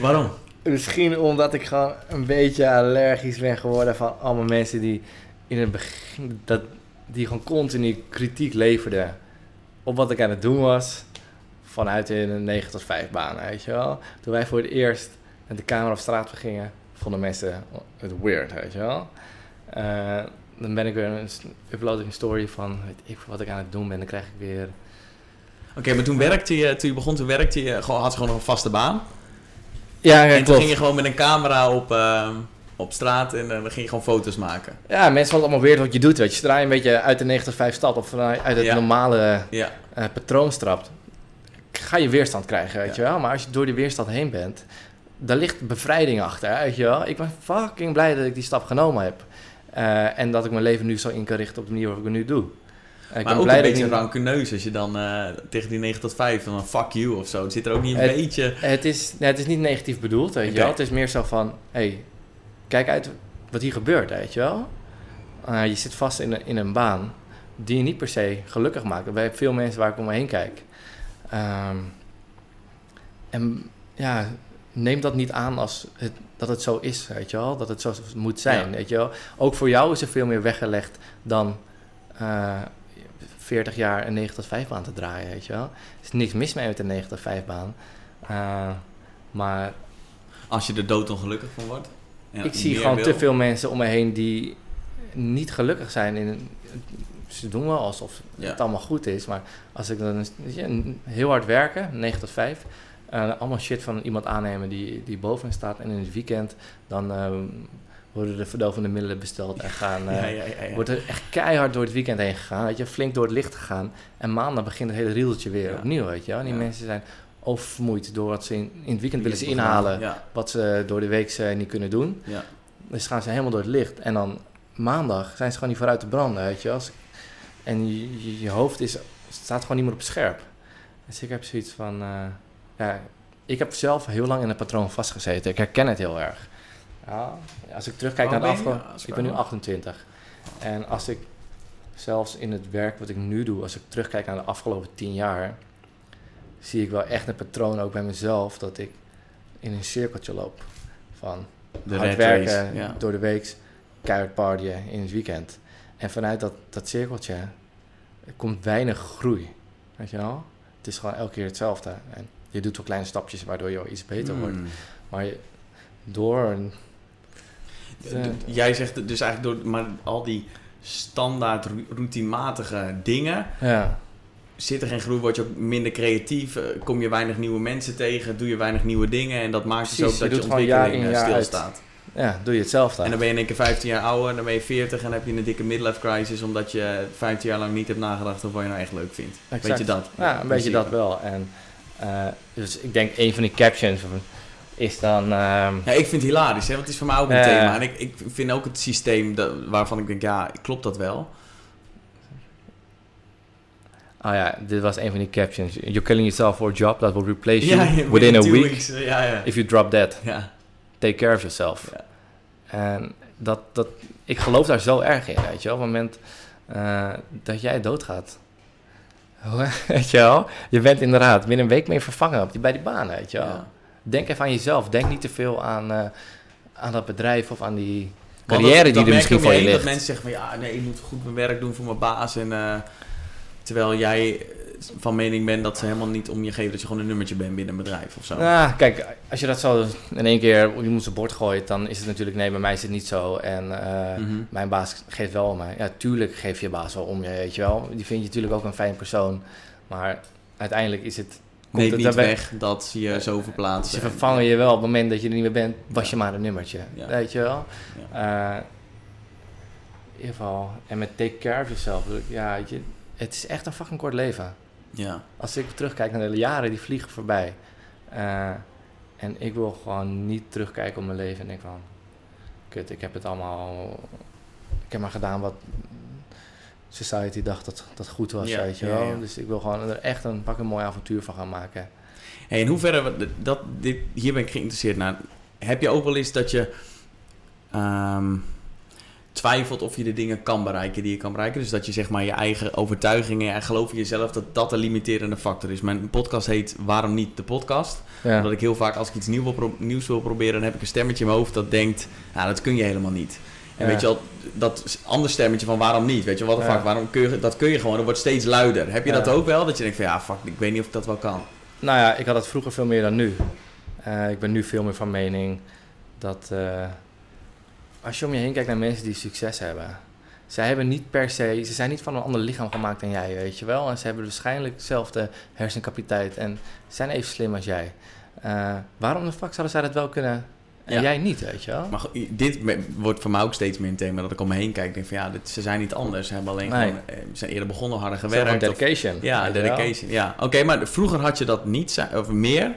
Waarom? Misschien omdat ik gewoon een beetje allergisch ben geworden van allemaal mensen die in het begin, dat, die gewoon continu kritiek leverden op wat ik aan het doen was vanuit een 9 tot 5 baan, weet je wel. Toen wij voor het eerst met de camera op straat gingen, vonden mensen het weird, weet je wel. Eh, dan ben ik weer een, upload een story van weet ik wat ik aan het doen ben, dan krijg ik weer Oké, maar toen werkte je, toen je begon, toen werkte je, had je gewoon nog een vaste baan. Ja, en toen klopt. ging je gewoon met een camera op, ehm, op straat en eh, dan ging je gewoon foto's maken. Ja, mensen vonden het allemaal weird wat je doet, weet je. Zodra je een beetje uit de 9 tot 5 stapt of vanuit uit het normale Ja. eh, patroon strapt, ga je weerstand krijgen, weet je wel. Maar als je door die weerstand heen bent, daar ligt bevrijding achter, weet je wel. Ik ben fucking blij dat ik die stap genomen heb. Eh, en dat ik mijn leven nu zo in kan richten op de manier waarop ik het nu doe. Eh, ik maar ben ook blij een dat ik beetje niet- rancuneus als je dan eh, tegen die 9 tot 5 dan fuck you of zo. Het zit er ook niet een Het- beetje... Het is, nee, het is niet negatief bedoeld, weet je wel. Het is meer zo van, hey, kijk uit wat hier gebeurt, weet je wel. Eh, je zit vast in een, in een baan die je niet per se gelukkig maakt. Bij veel mensen waar ik om me heen kijk. Ehm, en ja, neem dat niet aan als het, dat het zo is, weet je wel. Dat het zo moet zijn, Ja. weet je wel. Ook voor jou is er veel meer weggelegd dan... eh 40 jaar een 9 tot 5 baan te draaien, weet je wel. Er is niks mis mee met een 9 tot 5 baan. Eh, maar Als je er doodongelukkig van wordt. ik zie gewoon wil. te veel mensen om me heen die niet gelukkig zijn. In, ze doen wel alsof Ja. het allemaal goed is. Maar als ik dan je, heel hard werken, 9 tot 5. eh, allemaal shit van iemand aannemen die, die boven staat. En in het weekend dan eh, worden de verdovende middelen besteld en gaan... eh, Ja, ja, ja, ja. Wordt er echt keihard door het weekend heen gegaan. Weet je, flink door het licht gegaan. En maandag begint het hele riedeltje weer opnieuw, weet je. En die mensen zijn oververmoeid door wat ze in, in het weekend willen ze inhalen. Wat ze door de week ze niet kunnen doen. ja. Dus gaan ze helemaal door het licht. En dan maandag zijn ze gewoon niet vooruit te branden, weet je. Als- En je, je, je hoofd is, staat gewoon niet meer op scherp. Dus ik heb zoiets van... eh, ja, ik heb zelf heel lang in een patroon vastgezeten. Ik herken het heel erg. Ja, als ik terugkijk naar de afgelopen... Ik ben nu vraag mag. 28. En als ik zelfs in het werk wat ik nu doe... als ik terugkijk naar de afgelopen 10 jaar... zie ik wel echt een patroon ook bij mezelf... dat ik in een cirkeltje loop van De hard werken ja. door de week, keihard partyen in het weekend. En vanuit dat, dat cirkeltje er komt weinig groei. Weet je wel? Het is gewoon elke keer hetzelfde. En je doet wel kleine stapjes waardoor je wel iets beter wordt. Mm. Maar je, door een... D- d- Jij zegt dus eigenlijk door maar al die standaard routinematige dingen Ja, zit er geen groei, word je ook minder creatief, eh, kom je weinig nieuwe mensen tegen, doe je weinig nieuwe dingen en dat maakt dus Precies, ook je dat je, jaar ontwikkeling in, eh, uit. stilstaat. ja, doe je hetzelfde. En dan ben je in één keer 15 jaar ouder, dan ben je 40 en dan heb je een dikke midlife crisis omdat je 15 jaar lang niet hebt nagedacht over wat je nou echt leuk vindt. Weet je dat? Ja, een beetje dat wel. En, eh, dus ik denk een van die captions is dan... ehm, Ja, ik vind het hilarisch, hè, want het is voor mij ook een thema. En ik, ik vind ook het systeem dat, waarvan ik denk, ja, klopt dat wel? Oh ja, dit was een van die captions. You're killing yourself for a job that will replace you Ja, within a week. weeks, Ja, ja. If you drop dead, ja. take care of yourself. Ja. En dat, dat, ik geloof daar zo erg in, weet je wel. Op het moment eh, dat jij doodgaat. weet je wel? Je bent inderdaad binnen een week mee vervangen op die, bij die baan, weet je wel. Ja. Denk even aan jezelf. Denk niet te veel aan, eh, aan dat bedrijf of aan die carrière dat- die er misschien voor je ligt. Dat mensen zeggen van ja, nee, ik moet goed mijn werk doen voor mijn baas. En, eh, terwijl jij eh, van mening bent dat ze helemaal niet om je geven dat je gewoon een nummertje bent binnen een bedrijf of zo. Nou, kijk, als je dat zo in één keer op je bord gooit, dan is het natuurlijk, nee, bij mij is het niet zo. En Mhm. mijn baas geeft wel om mij. Ja, tuurlijk geeft je baas wel om je, weet je wel. Die vind je natuurlijk ook een fijn persoon. Maar uiteindelijk is het... komt Neemt het niet weg dat ze je zo verplaatsen. Ze vervangen je wel op het moment dat je er niet meer bent, was je maar een nummertje. Weet je wel? Eh, in ieder geval, en met take care of yourself. Ja, je, het is echt een fucking kort leven. Ja. Als ik terugkijk naar de jaren die vliegen voorbij. eh, en ik wil gewoon niet terugkijken op mijn leven en denk van... Kut, ik heb het allemaal... Ik heb maar gedaan wat society dacht dat, dat goed was, Ja, weet je wel. ja. Dus ik wil gewoon er echt een pak een mooi avontuur van gaan maken. Hey, in hoeverre, dat, dit, hier ben ik geïnteresseerd naar. Heb je ook wel eens dat je ehm, twijfelt of je de dingen kan bereiken die je kan bereiken? Dus dat je zeg maar je eigen overtuigingen en geloof in jezelf, dat dat de limiterende factor is. Mijn podcast heet Waarom niet de podcast? Omdat ik heel vaak als ik iets nieuw wil nieuws wil proberen, dan heb ik een stemmetje in mijn hoofd dat denkt, nou dat kun je helemaal niet. En weet je wel, dat ander stemmetje van waarom niet? Weet je, wat de fuck, waarom kun je, dat kun je gewoon, dat wordt steeds luider. Heb je dat ook wel? Dat je denkt van ja, fuck, ik weet niet of ik dat wel kan. Nou ja, ik had het vroeger veel meer dan nu. Eh, ik ben nu veel meer van mening dat eh, als je om je heen kijkt naar mensen die succes hebben, zij hebben niet per se, ze zijn niet van een ander lichaam gemaakt dan jij, weet je wel. En ze hebben waarschijnlijk dezelfde hersencapaciteit en zijn even slim als jij. Eh, waarom de fuck zouden zij dat wel kunnen en Ja. jij niet, weet je wel? Maar dit wordt voor mij ook steeds meer een thema. Dat ik om me heen kijk en denk van ja, dit, ze zijn niet anders. Ze hebben alleen Nee. gewoon, eh, ze zijn eerder begonnen, harder Ze hebben gewerkt. of- dedication. ja, dedication. Ja, oké, maar vroeger had je dat niet, of meer.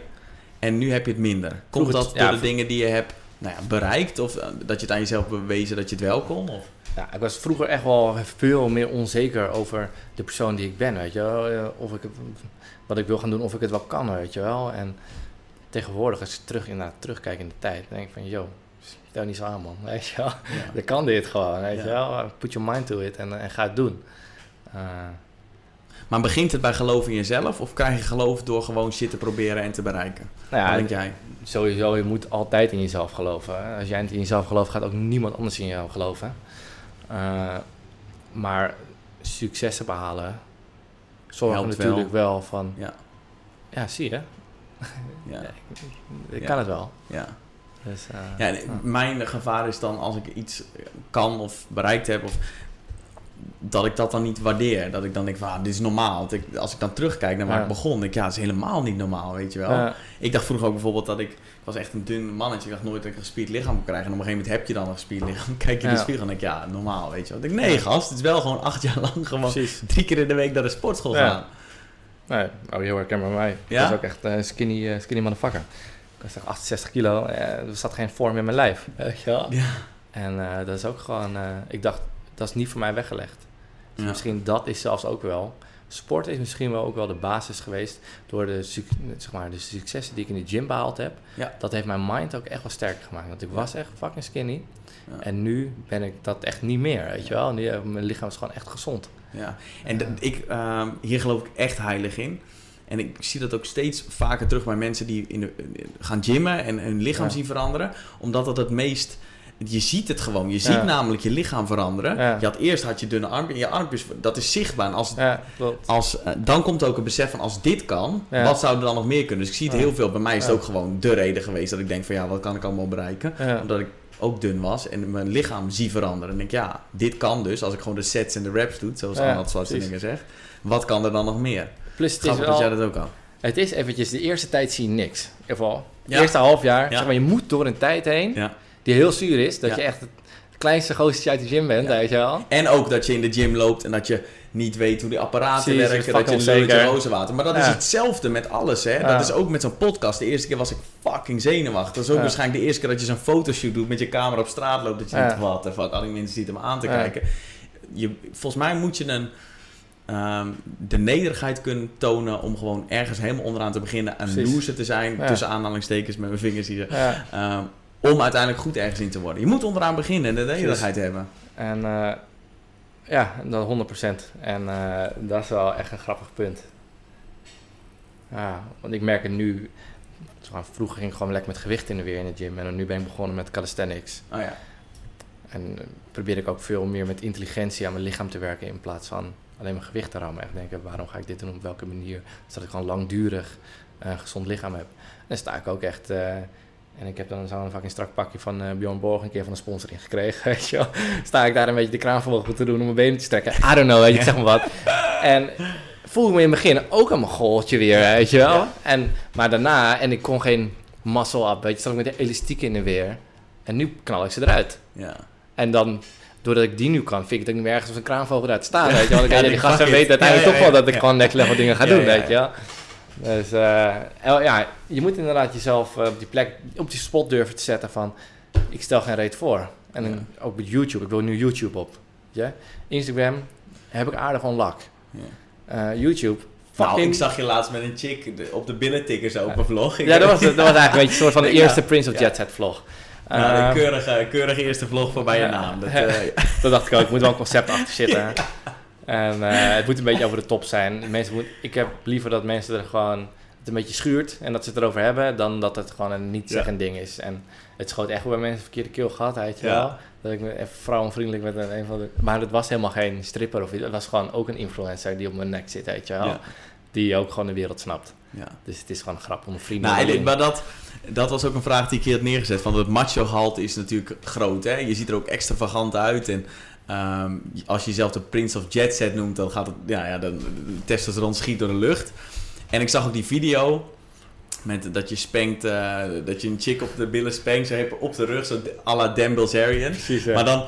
En nu heb je het minder. Komt Vroeger- dat door ja, de dingen die je hebt nou ja, bereikt? Of eh, dat je het aan jezelf bewezen dat je het wel kon? Of? Ja, ik was vroeger echt wel veel meer onzeker over de persoon die ik ben, weet je wel. Eh, Of ik het, wat ik wil gaan doen, of ik het wel kan, weet je wel. En tegenwoordig, als ik terug, inderdaad, terugkijk in de tijd, dan denk ik van, yo, stel niet zo aan, man. Weet je wel. Ja. Je kan dit gewoon, weet Ja. je wel. Put your mind to it en, en ga het doen. Eh, Maar begint het bij geloof in jezelf? Of krijg je geloof door gewoon shit te proberen en te bereiken? nou Wat ja, denk jij? sowieso, je moet altijd in jezelf geloven. hè. Als jij niet in jezelf gelooft, gaat ook niemand anders in jou geloven. Eh, maar successen behalen wel. natuurlijk wel. van... Ja. Ja, zie je. Ja. Ik kan het wel. ja. Dus, eh, Ja, en mijn gevaar is dan als ik iets kan of bereikt heb, of dat ik dat dan niet waardeer. Dat ik dan denk van, ah, dit is normaal. Ik, als ik dan terugkijk naar waar Ja. ik begon, denk ik, ja, het is helemaal niet normaal, weet je wel. Ik dacht vroeger ook bijvoorbeeld dat ik, ik was echt een dun mannetje, ik dacht nooit dat ik een gespierd lichaam kon krijgen. En op een gegeven moment heb je dan een gespierd lichaam. Kijk je in de Ja. spiegel en denk ja, normaal, weet je wel. Ik denk, nee gast, het is wel gewoon acht jaar lang gewoon precies. drie keer in de week naar de sportschool gaan. Nee, oh, heel herkenbaar bij mij. Ja? Ik was ook echt een skinny, eh, skinny motherfucker. Ik was echt 68 kilo. eh, er zat geen vorm in mijn lijf. Weet je wel? Ja. En eh, dat is ook gewoon... eh, ik dacht, dat is niet voor mij weggelegd. Dus Ja. misschien dat is zelfs ook wel... Sport is misschien wel ook wel de basis geweest... door de, zeg maar, de successen die ik in de gym behaald heb. Ja. Dat heeft mijn mind ook echt wel sterker gemaakt. Want ik was echt fucking skinny. En nu ben ik dat echt niet meer, weet je wel. Nu, eh, mijn lichaam is gewoon echt gezond. Ja, en ik, ehm, hier geloof ik echt heilig in. En ik zie dat ook steeds vaker terug bij mensen die in de, gaan gymmen en hun lichaam Ja. zien veranderen. Omdat dat het meest... Je ziet het gewoon. Je ziet Ja. namelijk je lichaam veranderen. Ja. Je had eerst had je dunne armpjes. Je armpjes, dat is zichtbaar. En als, als, eh, dan komt ook een besef van als dit kan, wat zou er dan nog meer kunnen? Dus ik zie het heel veel. Bij mij is het ook gewoon de reden geweest dat ik denk van ja, wat kan ik allemaal bereiken? Omdat ik ook dun was en mijn lichaam zie veranderen. En denk ja, dit kan dus. Als ik gewoon de sets en de reps doe, zoals Ja, Arnold Schwarzenegger zegt. Wat kan er dan nog meer? Plus het is, Grappig dat jij wel, dat ook kan. het is eventjes, de eerste tijd zie je niks. In ieder geval, het Ja. eerste half jaar. Ja. Zeg maar, je moet door een tijd heen die heel zuur is. Dat je echt het kleinste goostje uit de gym bent, weet je wel. En ook dat je in de gym loopt en dat je niet weet hoe die apparaten werken. Dat je een onzeker. rozenwater. Maar dat is hetzelfde met alles. Hè? Ja. Dat is ook met zo'n podcast. De eerste keer was ik fucking zenuwachtig. Dat is ook Ja. waarschijnlijk de eerste keer dat je zo'n fotoshoot doet met je camera op straat loopt. Dat je denkt, wat de fuck, al die mensen zitten me aan te kijken. Je, volgens mij moet je een, ehm, de nederigheid kunnen tonen om gewoon ergens helemaal onderaan te beginnen. Precies. loser te zijn, Ja. tussen aanhalingstekens met mijn vingers hier. Ja. Ehm, om uiteindelijk goed ergens in te worden. Je moet onderaan beginnen en de nederigheid hebben. En eh, ja, dat 100%. En eh, dat is wel echt een grappig punt. Ja, want ik merk het nu. Vroeger ging ik gewoon lekker met gewicht in de weer in de gym. En nu ben ik begonnen met calisthenics. Oh ja. En eh, probeer ik ook veel meer met intelligentie aan mijn lichaam te werken. In plaats van alleen mijn gewicht te rammen. Echt denken, waarom ga ik dit doen? Op welke manier? Zodat ik gewoon langdurig een gezond lichaam heb. En dan sta ik ook echt... eh, en ik heb dan zo'n fucking strak pakje van eh, Bjorn Borg een keer van de sponsoring gekregen, weet je wel. Sta ik daar een beetje de kraan voor te doen om mijn benen te strekken. I don't know, weet je, Ja. zeg maar wat. En voelde me in het begin ook een goaltje weer, weet je wel. En, maar daarna, en ik kon geen muscle up, weet je, zat ik met de elastiek in de weer. En nu knal ik ze eruit. Ja. En dan, doordat ik die nu kan, vind ik dat ik niet meer ergens als een kraanvogel eruit sta, weet je wel. Ik Ja, weet, die gasten weten uiteindelijk toch wel dat ik gewoon level dingen ga doen, weet je. Dus eh, ja, je moet inderdaad jezelf eh, op die plek, op die spot durven te zetten van, ik stel geen reet voor. En dan ook met YouTube, ik wil nu YouTube op. je. Instagram heb ik aardig onlak. Ja. Eh, YouTube, Nou, fucking... ik zag je laatst met een chick op de billen zo op een vlog. Ik- ja, dat was, dat was eigenlijk een beetje een soort van de Ja. eerste Prince of Ja. Jet Set vlog. Nou, Eh, een keurige, keurige eerste vlog voorbij je Ja. naam. Dat, Ja. eh, Dat dacht ik ook. Er moet wel een concept achter zitten. En eh, het moet een beetje over de top zijn. Mensen moet, ik heb liever dat mensen er gewoon het een beetje schuurt en dat ze het erover hebben, dan dat het gewoon een niet zeggend ding is. En het schoot echt wel bij mensen verkeerde keel gehad, weet je Ja. wel. Dat ik me even vrouwenvriendelijk met een, een van de... Maar het was helemaal geen stripper of iets. Het was gewoon ook een influencer die op mijn nek zit, weet je wel. Ja. Die ook gewoon de wereld snapt. ja. Dus het is gewoon een grap om een vrienden Nou, en- maar dat, dat was ook een vraag die ik hier had neergezet. Van het macho gehalte is natuurlijk groot. Hè? Je ziet er ook extravagant uit. En ehm, als je jezelf de Prince of Jet Set noemt, dan gaat het, ja, ja, dan, de testosteron schiet door de lucht. En ik zag ook die video met dat je spankt, eh, dat je een chick op de billen spankt, zo je op de rug, zo à la Dan Bilzerian. Precies. Maar dan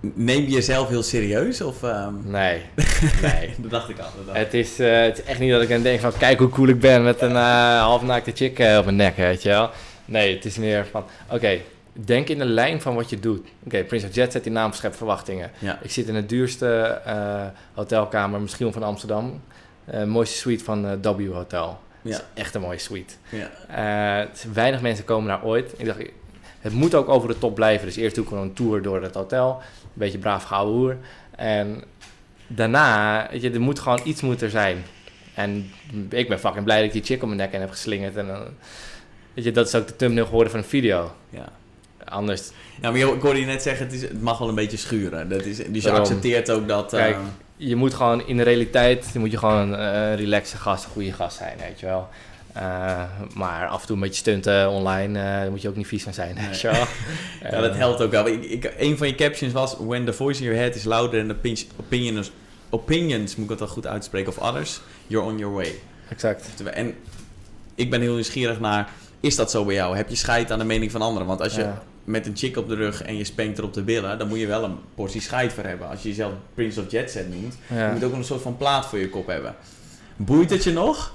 neem je jezelf heel serieus? Of, ehm, Nee, nee. dat dacht ik al. dacht. Het is, eh, het is echt niet dat ik dan denk van kijk hoe cool ik ben met een eh halfnaakte chick op mijn nek, weet je wel. Nee, het is meer van oké, denk in de lijn van wat je doet. Oké, Prince of Jet zet die naam schept verwachtingen. Ja. Ik zit in de duurste eh, hotelkamer, misschien wel van Amsterdam. Eh, mooiste suite van eh, W Hotel. Ja. Is echt een mooie suite. Ja. Weinig mensen komen daar ooit. Ik dacht, het moet ook over de top blijven. Dus eerst doe ik gewoon een tour door het hotel. Een beetje braaf gehouden hoer. En daarna, weet je, er moet gewoon iets moet er zijn. En ik ben fucking blij dat ik die chick om mijn nek in heb geslingerd. En dan, weet je, dat is ook de thumbnail geworden van een video. Ja. Anders, Ja, maar je- ik hoorde je net zeggen, het, is, het mag wel een beetje schuren. Dat is, dus je accepteert ook dat... Kijk, eh, je moet gewoon in de realiteit, moet je gewoon eh, een relaxe gast, een goede gast zijn, weet je wel. Eh, maar af en toe een beetje stunten online, eh, daar moet je ook niet vies van zijn, Nee. weet je wel. ja, dat Eh, helpt ook wel. Ik, ik, een van je captions was... When the voice in your head is louder than the opin- opinions, opinions, moet ik het wel goed uitspreken, of others, you're on your way. Exact. En ik ben heel nieuwsgierig naar... Is dat zo bij jou? Heb je scheid aan de mening van anderen? Want als je Ja. Met een chick op de rug en je spankt er op de billen... dan moet je wel een portie scheid voor hebben. Als je jezelf Prince of Jet Set noemt... Ja. je moet ook een soort van plaat voor je kop hebben. Boeit het je nog?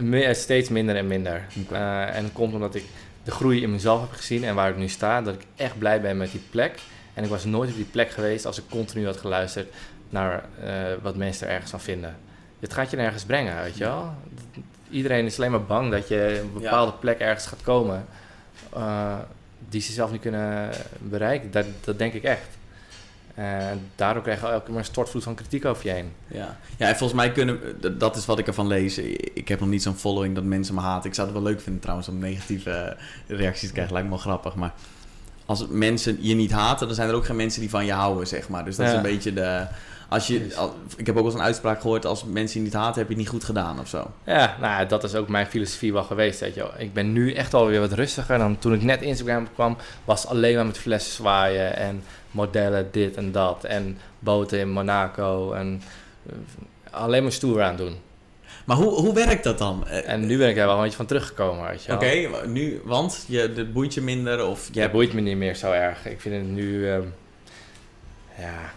Me- eh, Steeds minder en minder. Eh, en dat komt omdat ik de groei in mezelf heb gezien en waar ik nu sta, dat ik echt blij ben met die plek. En ik was nooit op die plek geweest als ik continu had geluisterd naar eh, wat mensen er ergens van vinden. Het gaat je nergens brengen, weet je wel. Iedereen is alleen maar bang dat je een bepaalde plek ergens gaat komen die ze zelf niet kunnen bereiken. Dat, dat denk ik echt. En daardoor krijg je elke keer een stortvloed van kritiek over je heen. Ja. ja, en volgens mij kunnen... Dat is wat ik ervan lees. Ik heb nog niet zo'n following dat mensen me haten. Ik zou het wel leuk vinden trouwens om negatieve eh, reacties te krijgen. Lijkt me wel grappig. Maar als mensen je niet haten, dan zijn er ook geen mensen die van je houden, zeg maar. Dus dat is een beetje de... Als je, al- ik heb ook wel eens een uitspraak gehoord, als mensen je niet haten, heb je het niet goed gedaan of zo. Ja, nou, dat is ook mijn filosofie wel geweest. Weet je. Ik ben nu echt alweer wat rustiger dan toen ik net Instagram kwam. Was alleen maar met flessen zwaaien en modellen dit en dat. En boten in Monaco en eh, alleen maar stoer aan doen. Maar hoe, hoe werkt dat dan? Eh, En nu ben ik er wel een beetje van teruggekomen, weet je wel. Oké, nu, want je, het boeit je minder of je Ja, boeit me niet meer zo erg. Ik vind het nu, ehm, ja...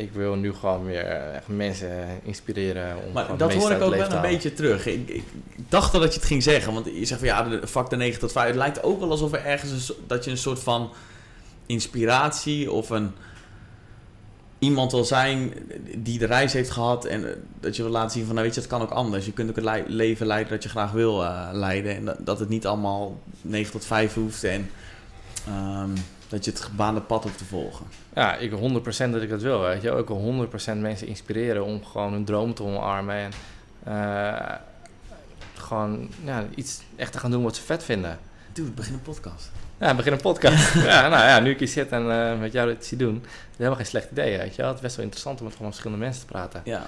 Ik wil nu gewoon weer echt mensen inspireren om Maar dat hoor ik ook wel een beetje terug. Ik, ik dacht al dat je het ging zeggen, want je zegt van ja, de de 9 tot 5. Het lijkt ook wel alsof er ergens een, dat je een soort van inspiratie of een iemand wil zijn die de reis heeft gehad en eh, dat je wil laten zien van nou weet je, het kan ook anders. Je kunt ook het leven leiden dat je graag wil eh, leiden en dat, dat het niet allemaal 9 tot 5 hoeft en ehm, dat je het gebaande pad hoeft te volgen. Ja, ik 100% dat ik dat wil. Weet je. wil 100% mensen inspireren om gewoon hun droom te omarmen. En eh, gewoon ja, iets echt te gaan doen wat ze vet vinden. Dude, begin een podcast. Ja, begin een podcast. ja, nou ja, nu ik hier zit en eh, met jou dit zie doen, dat is helemaal geen slecht idee, weet je. Het is best wel interessant om met gewoon verschillende mensen te praten. Ja.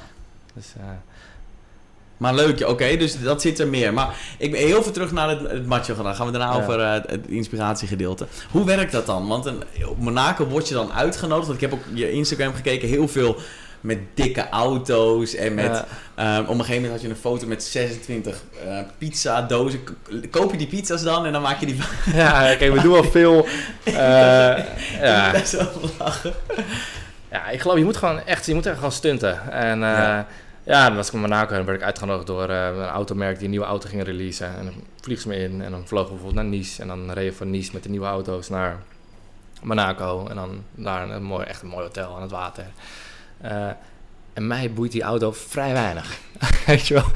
Dus eh, Maar leuk, oké, dus dat zit er meer. Maar ik ben heel veel terug naar het, het macho gedaan. Gaan we daarna Ja. over eh, het, inspiratiegedeelte. Hoe werkt dat dan? Want een, op Monaco word je dan uitgenodigd. Want ik heb ook je Instagram gekeken. Heel veel met dikke auto's en met... Ja. ehm, op een gegeven moment had je een foto met 26 eh pizza dozen. Koop je die pizza's dan en dan maak je die... Ja, kijk, we doen wel veel. eh, ja. Best wel lachen. ja, ik geloof, je moet gewoon echt, je moet echt gewoon stunten. En Ja. Ja. dan was ik in Monaco en werd ik uitgenodigd door eh, een automerk die een nieuwe auto ging releasen. En dan vliegen ze me in en dan vlogen we bijvoorbeeld naar Nice. En dan reden we van Nice met de nieuwe auto's naar Monaco. En dan daar een mooi, echt een mooi hotel aan het water. Eh, en mij boeit die auto vrij weinig. weet je wel?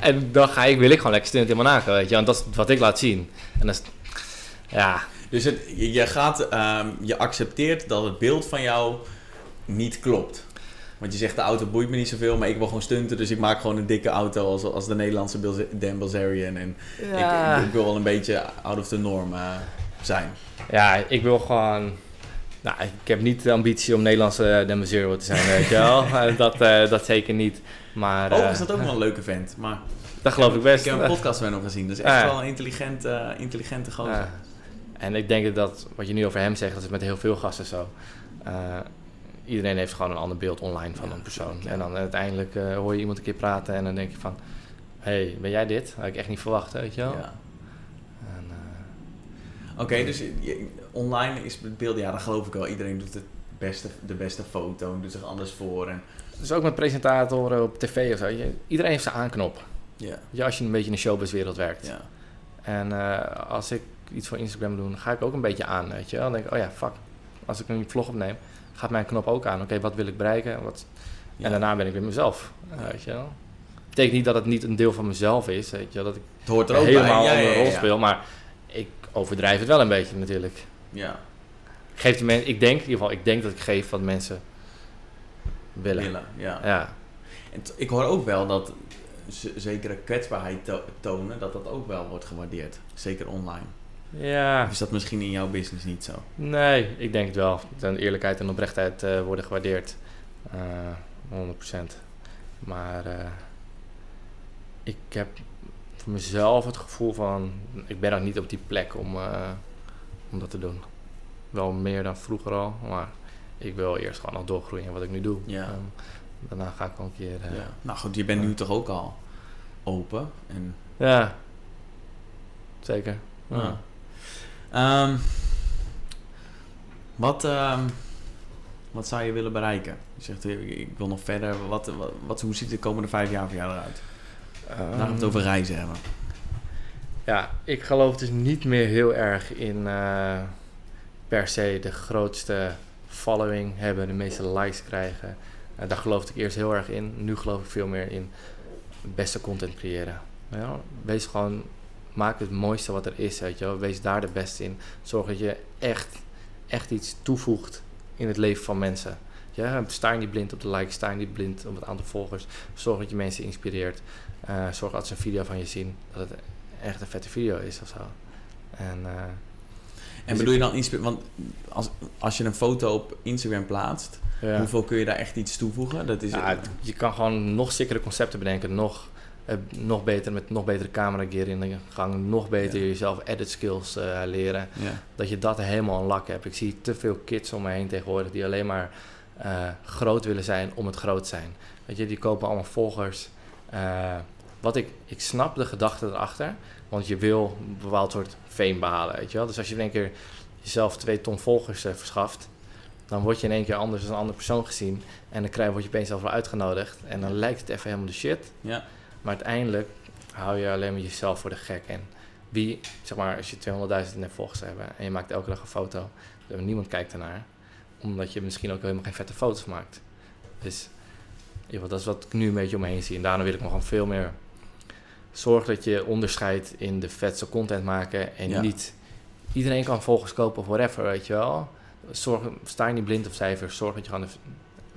En dan ga ik, wil ik gewoon lekker stunten in Monaco, weet je. En dat is wat ik laat zien. En dat is, ja, Dus het, je gaat, ehm, je accepteert dat het beeld van jou niet klopt. Want je zegt de auto boeit me niet zoveel, maar ik wil gewoon stunten, dus ik maak gewoon een dikke auto als, als de Nederlandse Dan Bilzerian. En Ja. ik, ik wil wel een beetje out of the norm eh, zijn. Ja, ik wil gewoon. Nou, ik heb niet de ambitie om Nederlandse Demo Zero te zijn, weet je wel. Eh, dat, eh, dat zeker niet. Maar Oh, eh, is dat ook wel een leuke vent. Maar dat geloof ik best. Ik heb een podcast met hem gezien, dus echt Ja. wel een intelligent, eh, intelligente gozer. Ja. En ik denk dat wat je nu over hem zegt, dat is met heel veel gasten zo. Eh, iedereen heeft gewoon een ander beeld online van Ja, een persoon. ja. En dan uiteindelijk eh, hoor je iemand een keer praten en dan denk je van... Hé, hey, ben jij dit? Had ik echt niet verwacht, weet je wel. Ja. Eh, Oké, dus je- online is het beeld, ja, dat geloof ik wel. Iedereen doet het beste, de beste foto en doet zich anders voor. En, dus ook met presentatoren op tv of zo. je- iedereen heeft zijn aanknop. ja, Ja, als je een beetje in de showbizwereld werkt. ja. En eh, als ik iets voor Instagram doe, ga ik ook een beetje aan, weet je wel. Dan denk ik, oh ja, fuck. Als ik een vlog opneem, gaat mijn knop ook aan. Oké, wat wil ik bereiken? Wat... Ja. En daarna ben ik weer mezelf, weet je wel. Betekent niet dat het niet een deel van mezelf is, weet je wel. Dat ik Het hoort er ook helemaal bij. Ja, een rol speel. Maar ik overdrijf het wel een beetje natuurlijk. Ja, Ik, geef de men, ik denk, in ieder geval, ik denk dat ik geef wat mensen willen. willen, ja. Ja. En ik hoor ook wel dat zekere kwetsbaarheid to- tonen, dat dat ook wel wordt gewaardeerd. Zeker online. Ja, Of is dat misschien in jouw business niet zo? nee, ik denk het wel. Dat eerlijkheid en oprechtheid eh, worden gewaardeerd. Eh 100%. Maar eh, ik heb voor mezelf het gevoel van... Ik ben nog niet op die plek om, eh, om dat te doen. Wel meer dan vroeger al, maar ik wil eerst gewoon nog doorgroeien in wat ik nu doe. Ja. Ehm, daarna ga ik wel een keer... eh, Ja. Nou goed, je bent nu toch ook al open. En, ja. Zeker. Ja. Ehm, wat, ehm, wat zou je willen bereiken? Je zegt, ik wil nog verder. Wat, wat, wat, hoe ziet de komende vijf jaar voor jou eruit? Dan gaan we het over reizen hebben. Ja, ik geloof dus niet meer heel erg in eh, per se de grootste following hebben, de meeste likes krijgen. Eh, daar geloofde ik eerst heel erg in. Nu geloof ik veel meer in het beste content creëren. Ja, wees gewoon, maak het mooiste wat er is, weet je wel. Wees daar de beste in. Zorg dat je echt, echt iets toevoegt in het leven van mensen. Ja, sta niet blind op de likes, sta niet blind op het aantal volgers. Zorg dat je mensen inspireert. Eh, zorg dat ze een video van je zien, dat het echt een vette video is of zo. En eh, En bedoel je dan iets... Want als, als je een foto op Instagram plaatst... ja. Hoeveel kun je daar echt iets toevoegen? Dat is, Ja, je kan gewoon nog sikkere concepten bedenken, nog, nog beter met nog betere camera gear in de gang, nog beter Ja. jezelf edit skills eh, leren. ja. Dat je dat helemaal een lak hebt. Ik zie te veel kids om me heen tegenwoordig die alleen maar eh, groot willen zijn om het groot zijn. Weet je, die kopen allemaal volgers. Eh, wat ik, ik snap de gedachte erachter, want je wil een bepaald soort fame behalen, weet je wel. Dus als je in één keer jezelf twee ton volgers eh, verschaft, dan word je in één keer anders als een andere persoon gezien. En dan krijg, word je opeens overal uitgenodigd. En dan lijkt het even helemaal de shit. ja. Maar uiteindelijk hou je alleen maar jezelf voor de gek. En wie, zeg maar, als je 200.000 net volgers hebt en je maakt elke dag een foto, en niemand kijkt ernaar, omdat je misschien ook helemaal geen vette foto's maakt. Dus dat is wat ik nu een beetje om me heen zie. En daarom wil ik me gewoon veel meer zorg dat je onderscheidt in de vetste content maken en Ja. niet iedereen kan volgers kopen of whatever, weet je wel. Zorg, sta je niet blind op cijfers, zorg dat je gewoon de,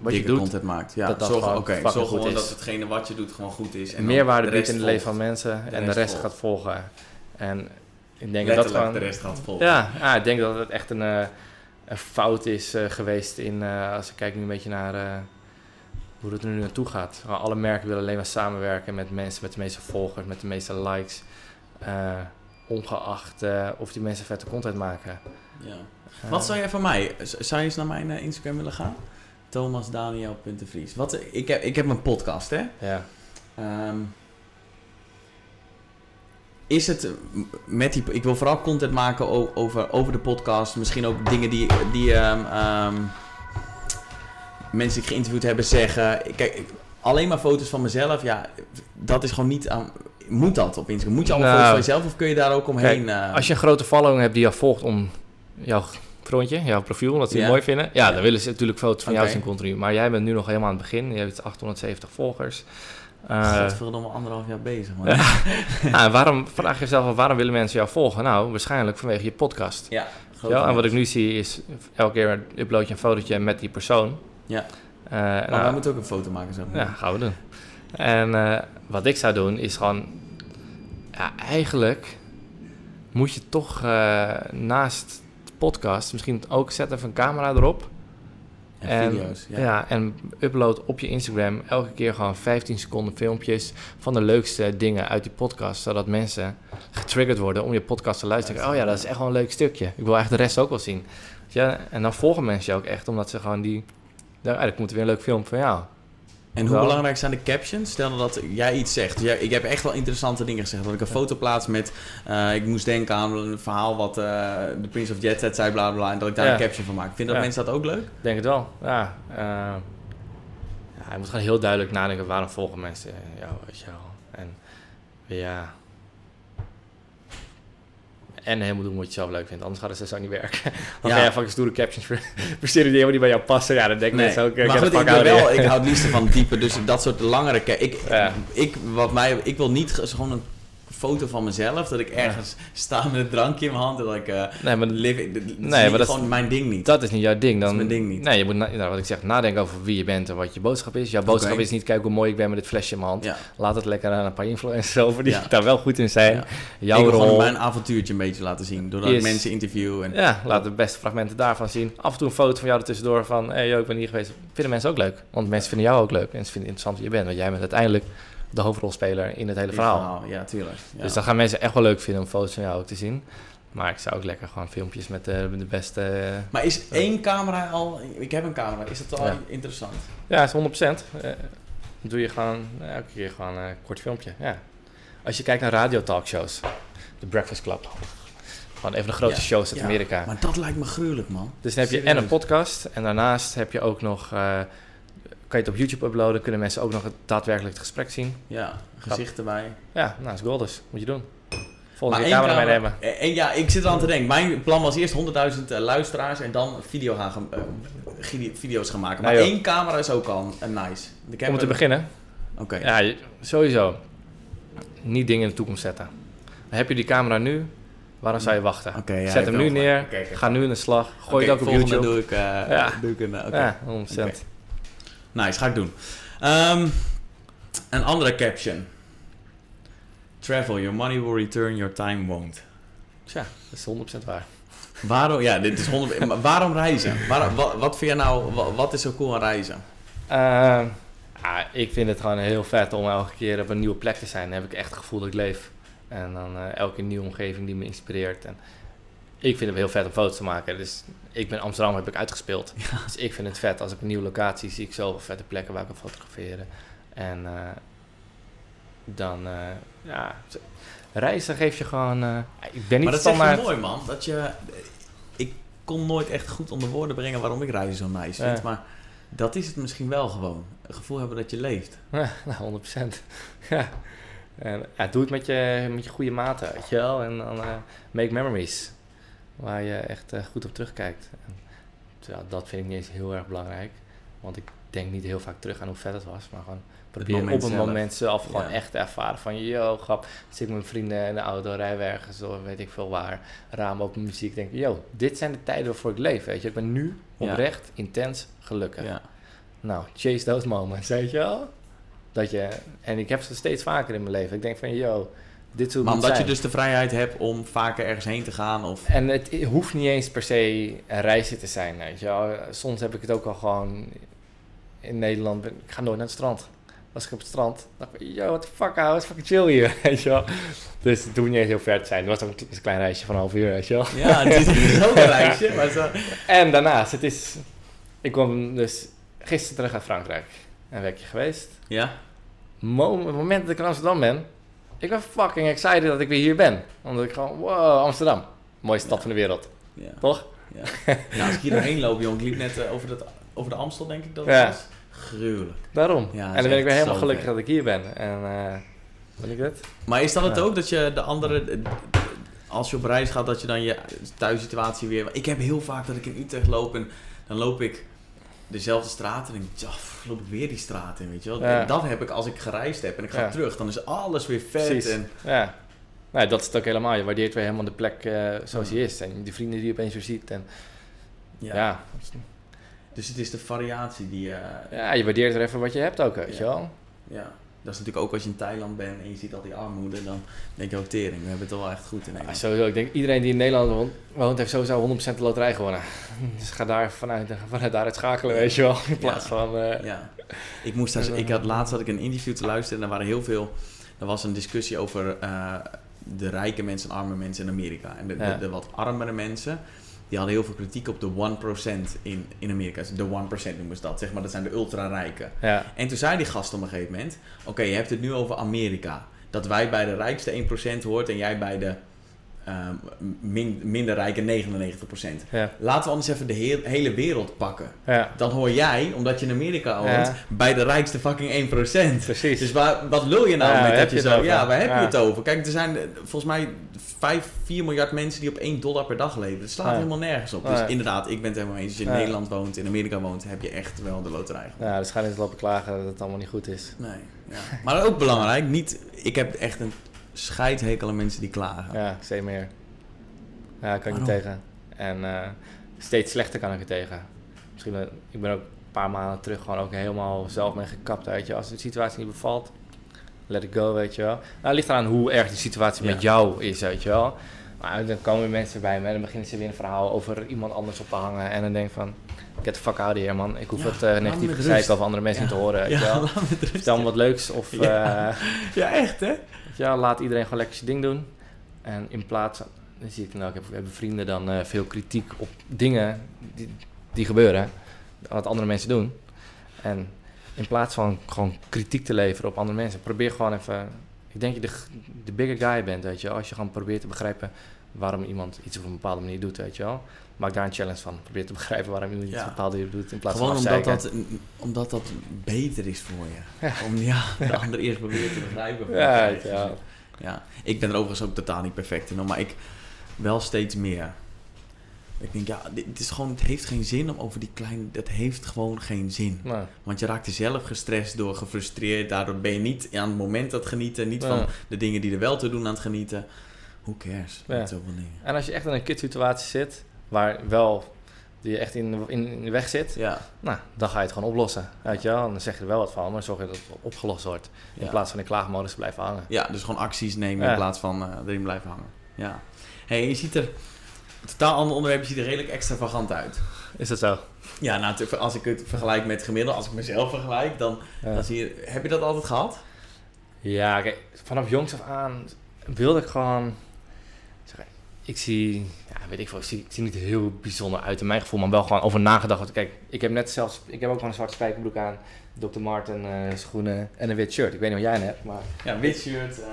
wat je doet, content maakt. Ja, dat zorg, fucking zorg gewoon is. dat hetgene wat je doet gewoon goed is. En meerwaarde de biedt in het leven van mensen De en de rest volgt. gaat volgen. En ik denk dat gewoon... de rest gaat volgen. Ja, ja, ik denk dat het echt een, eh, een fout is eh, geweest in, eh, als ik kijk nu een beetje naar hoe het er nu naartoe gaat. Alle merken willen alleen maar samenwerken met mensen met de meeste volgers, met de meeste likes. ongeacht of die mensen vette content maken. Ja. Wat zou jij van mij... Zou je eens naar mijn Instagram willen gaan? thomasdaniel.vries. Wat, ik, heb, ik heb een podcast, hè? Ja. Ehm, is het met die. Ik wil vooral content maken over, over de podcast. Misschien ook dingen die, die ehm, ehm, mensen die ik geïnterviewd hebben zeggen. Kijk, alleen maar foto's van mezelf. Ja, dat is gewoon niet aan. Moet dat op Instagram? Moet je allemaal Nou, foto's van jezelf of kun je daar ook omheen? eh, Als je een grote following hebt die jou volgt om jouw frontje, jouw profiel, dat ze het Ja. mooi vinden. Ja, dan willen ze natuurlijk foto's van jou zien continu. Maar jij bent nu nog helemaal aan het begin. Je hebt 870 volgers. Eh, Godverdomme, anderhalf jaar bezig, man. nou, en waarom, vraag je jezelf af, waarom willen mensen jou volgen? Nou, waarschijnlijk vanwege je podcast. Ja, Ja, en wat ik nu zie is, elke keer upload je een fotootje met die persoon. Ja. Eh, Maar nou, wij moeten ook een foto maken zo. Ja, gaan we doen. En eh, wat ik zou doen is gewoon... Ja, eigenlijk moet je toch eh, naast podcast misschien ook zet even een camera erop. En En, video's. Ja. Ja. en upload op je Instagram elke keer gewoon 15 seconden filmpjes van de leukste dingen uit die podcast. Zodat mensen getriggerd worden om je podcast te luisteren. Oh ja, dat is echt wel een leuk stukje. Ik wil echt de rest ook wel zien. Ja, en dan volgen mensen je ook echt, omdat ze gewoon die... Nou, eigenlijk moet er weer een leuk film van jou. En hoe belangrijk zijn de captions? Stel nou dat jij iets zegt. Ja, ik heb echt wel interessante dingen gezegd. Dat ik een foto plaats met... eh, ik moest denken aan een verhaal wat eh, de Prince of Jet Set zei, bla bla. En dat ik daar Ja. een caption van maak. Vinden dat Ja. mensen dat ook leuk? Denk het wel, ja. eh, ja. Je moet gewoon heel duidelijk nadenken, waarom volgen mensen jou, weet je wel. En ja... En helemaal doen wat je zelf leuk vindt, anders gaat het zo niet werken. Dan Ja. ga jij fucking stoere captions versturen die helemaal niet bij jou passen. Ja, dan denk ik mensen ook, eh, maar goed, ik, ben wel, ik hou het liefst van diepe, dus dat soort langere... Ik, Ja. ik, wat mij, ik wil niet ge- gewoon een foto van mezelf, dat ik ergens sta met een drankje in mijn hand en dat ik... eh Nee, maar live, dat is Nee, maar dat- gewoon mijn ding niet. dat is niet jouw ding. Dan, Dat is mijn ding niet. Nee, je moet, nou, wat ik zeg, nadenken over wie je bent en wat je boodschap is. Jouw boodschap is niet, kijk hoe mooi ik ben met dit flesje in mijn hand. ja. Laat het lekker aan een paar influencers over die daar wel goed in zijn. Jouw ik wil rol. gewoon mijn avontuurtje een beetje laten zien, doordat ik Is- mensen interview. En, Ja, laat de beste fragmenten daarvan zien. Af en toe een foto van jou ertussendoor van... hé, hey, yo, ik ben hier geweest. Vinden mensen ook leuk. Want mensen vinden jou ook leuk. En ze vinden het interessant wie je bent. Want jij bent uiteindelijk de hoofdrolspeler in het hele verhaal. Ja, tuurlijk. Ja. Dus dat gaan mensen echt wel leuk vinden om foto's van jou ook te zien. Maar ik zou ook lekker gewoon filmpjes met de, met de beste... eh, Maar is één camera al... Ik heb een camera. Is dat al Ja. interessant? Ja, is 100%. Eh, dan doe je gewoon eh, elke keer gewoon een kort filmpje. Ja. Als je kijkt naar radiotalkshows. The Breakfast Club. Gewoon even de grote Ja. shows uit Ja, Amerika. Maar dat lijkt me gruwelijk, man. Dus dan heb je en een podcast en daarnaast heb je ook nog, eh, kan je het op YouTube uploaden, kunnen mensen ook nog het daadwerkelijk het gesprek zien. Ja, gezicht erbij. Ja, nou is Golders, moet je doen. Volgende camera meenemen. eh, En ja, ik zit er aan te denken. Mijn plan was eerst 100.000 eh, luisteraars en dan video gaan, eh, video's gaan maken. Maar Nou, één camera is ook al een nice. Heb Om te beginnen, Oké. ja, sowieso, niet dingen in de toekomst zetten. Dan heb je die camera nu, waarom zou je wachten? Ja, Zet hem nu neer, ga nu in de slag, gooi Oké, het ook op volgende YouTube. doe ik, eh, Ja. doe ik een... eh. Ja, 100%. Nice, ga ik doen. Ehm, een andere caption. Travel, your money will return, your time won't. Tja, dat is 100% waar. Waarom, ja, dit is 100, maar waarom reizen? Waarom, wat, wat vind je nou, wat, wat is zo cool aan reizen? Eh, ja, ik vind het gewoon heel vet om elke keer op een nieuwe plek te zijn. Dan heb ik echt het gevoel dat ik leef. En dan eh, elke nieuwe omgeving die me inspireert. En ik vind het heel vet om foto's te maken. Dus ik ben Amsterdam heb ik uitgespeeld. Dus ik vind het vet. Als ik een nieuwe locatie zie, ik zoveel vette plekken waar ik kan fotograferen. En eh, dan, eh, ja, reizen geeft je gewoon... eh, ik ben niet maar dat is standaard... echt mooi, man. Dat je, ik kon nooit echt goed onder woorden brengen waarom ik reizen zo nice vind. Ja. Maar dat is het misschien wel gewoon. Een gevoel hebben dat je leeft. Ja, nou, 100%. ja. En, ja, doe het met je, met je goede maten, weet je wel. En dan make memories. Waar je echt eh, goed op terugkijkt. En, dat vind ik niet eens heel erg belangrijk. Want ik denk niet heel vaak terug aan hoe vet het was. Maar gewoon probeer op een zelf. moment zelf gewoon Ja. echt te ervaren. Van, yo, grap, zit ik met mijn vrienden in de auto, rijden we ergens door, weet ik veel waar. Raam open muziek. Denk, yo, dit zijn de tijden waarvoor ik leef, weet je. Ik ben nu Ja. oprecht, intens gelukkig. Ja. Nou, chase those moments, weet je wel? Dat je, en ik heb ze steeds vaker in mijn leven. Ik denk van, yo, dit Maar omdat je dus de vrijheid hebt om vaker ergens heen te gaan of... En het hoeft niet eens per se een reisje te zijn, weet je wel. Soms heb ik het ook al gewoon... In Nederland, ben, ik ga nooit naar het strand. Als ik op het strand, dacht ik, yo, what the fuck, het is fucking chill hier, weet je wel. Dus het hoeft niet eens heel ver te zijn. Het was ook een, kle- een klein reisje van een half uur, weet je wel. Ja, het is, ook een reisje, maar zo... En daarnaast, het is... Ik kwam dus gisteren terug uit Frankrijk. Een weekje geweest. Ja? Het moment dat ik in Amsterdam ben, ik ben fucking excited dat ik weer hier ben. Omdat ik gewoon, wow, Amsterdam. Mooiste stad van de wereld, Ja. toch? ja. ja als ik hier doorheen loop, jongen. Ik liep net eh, over, dat, over de Amstel, denk ik dat het was. Gruwelijk. Daarom. Ja, en dan ben ik weer helemaal gelukkig vet. dat ik hier ben. En, eh ben ik het? Maar is dat het ook, dat je de andere... eh, Als je op reis gaat, dat je dan je thuissituatie weer... Ik heb heel vaak dat ik in Utrecht loop en dan loop ik dezelfde straat en denk ik, ja, pff, loop ik weer die straat in, weet je wel. Ja. Dat heb ik als ik gereisd heb en ik ga Ja. terug. Dan is alles weer vet Precies. en... Ja. Nou, dat is het ook helemaal. Je waardeert weer helemaal de plek eh, zoals die is. En die vrienden die je opeens weer ziet. En Ja. ja. Dus het is de variatie die... eh, Ja, je waardeert er even wat je hebt ook, weet je wel. ja. Dat is natuurlijk ook als je in Thailand bent en je ziet al die armoede, dan denk je ook tering. We hebben het wel echt goed in Ja, Nederland. sowieso. Ik denk iedereen die in Nederland woont, heeft sowieso 100% de loterij gewonnen. Dus ga daar vanuit, vanuit daaruit schakelen, weet je wel. In plaats Ja. van... eh, Ja. Ik moest daar, ik had laatst had ik een interview te luisteren en er waren heel veel. Er was een discussie over eh, de rijke mensen en arme mensen in Amerika. En de, de- Ja. de, wat armere mensen, die hadden heel veel kritiek op de 1% in, in Amerika. De 1% noemen ze dat, zeg maar. Dat zijn de ultra-rijken. ja. En toen zei die gast op een gegeven moment: Oké, je hebt het nu over Amerika. Dat wij bij de rijkste 1% hoort en jij bij de ehm, min- minder rijke 99%. Ja. Laten we anders even de heel- hele wereld pakken. ja. Dan hoor jij, omdat je in Amerika woont, Ja. bij de rijkste fucking 1%. Precies. Dus waar, wat lul je nou Ja, met dat je zo... Ja, waar heb je het over? Kijk, er zijn eh, volgens mij 5, 4 miljard mensen die op 1 dollar per dag leven. Dat slaat helemaal nergens op. Dus inderdaad, ik ben het helemaal eens. Als je in. Nederland woont, in Amerika woont, heb je echt wel de loterij. Ja, dus ga niet lopen klagen dat het allemaal niet goed is. Nee. Ja. Maar ook belangrijk, niet, ik heb echt een scheidhekel aan mensen die klagen. Ja, zie meer. Ja, kan ik niet tegen. En eh, steeds slechter kan ik er tegen. Misschien, eh, ik ben ook een paar maanden terug gewoon ook helemaal zelf mee gekapt, weet je. Als de situatie niet bevalt, let it go, weet je wel. Nou, het ligt eraan hoe erg die situatie Ja. met jou is, weet je wel. Maar dan komen mensen bij me en dan beginnen ze weer een verhaal over iemand anders op te hangen. En dan denk ik van, get the fuck out of here, man. Ik hoef Ja, het uh, negatief met gezeik over andere mensen Ja. niet te horen, weet je Ja, wel. laat me het Vertel me wat leuks of Ja. eh, Ja, echt hè? Wel, laat iedereen gewoon lekker zijn ding doen. En in plaats dan zie ik nou, ik heb, we hebben vrienden dan eh, veel kritiek op dingen die, die gebeuren, wat andere mensen doen. En in plaats van gewoon kritiek te leveren op andere mensen, probeer gewoon even, ik denk je de, de bigger guy bent, weet je. Als je gewoon probeert te begrijpen waarom iemand iets op een bepaalde manier doet, weet je wel. Maak daar een challenge van. Probeer te begrijpen waarom iemand iets bepaalde manier doet, in plaats Gewoon van omdat dat, omdat dat beter is voor je. Om ja, de ander eerst proberen te begrijpen. Ja, Ja, ja. ja. Ik ben er overigens ook totaal niet perfect in, maar ik wel steeds meer. Ik denk, ja, dit, is gewoon, het heeft geen zin om over die kleine... Het heeft gewoon geen zin. Want je raakt er zelf gestrest door, gefrustreerd. Daardoor ben je niet aan het moment aan het genieten. Niet van de dingen die er wel te doen aan het genieten. Who cares? Ja. Met zoveel dingen. En als je echt in een kutsituatie zit, waar wel die je echt in, de- in, in de weg zit, Ja, nou, dan ga je het gewoon oplossen. Weet je wel? Dan zeg je er wel wat van, maar zorg je dat het opgelost wordt. In ja. plaats van in klaagmodus te blijven hangen. Ja, dus gewoon acties nemen Ja. in plaats van eh, erin blijven hangen. Ja. hey, je ziet er... Totaal ander onderwerp, je ziet er redelijk extravagant uit. Is dat zo? Ja, nou, als ik het vergelijk met gemiddeld, als ik mezelf vergelijk, dan, dan zie je... Heb je dat altijd gehad? Ja, kijk, vanaf jongs af aan wilde ik gewoon. Zeg, ik zie, weet ik veel, ik zie, ik zie niet heel bijzonder uit in mijn gevoel, maar wel gewoon over nagedacht. Kijk, ik heb net zelfs, ik heb ook gewoon een zwarte spijkerbroek aan, Dr. Marten eh, schoenen en een wit shirt. Ik weet niet wat jij hebt, maar. Ja, wit shirt. eh.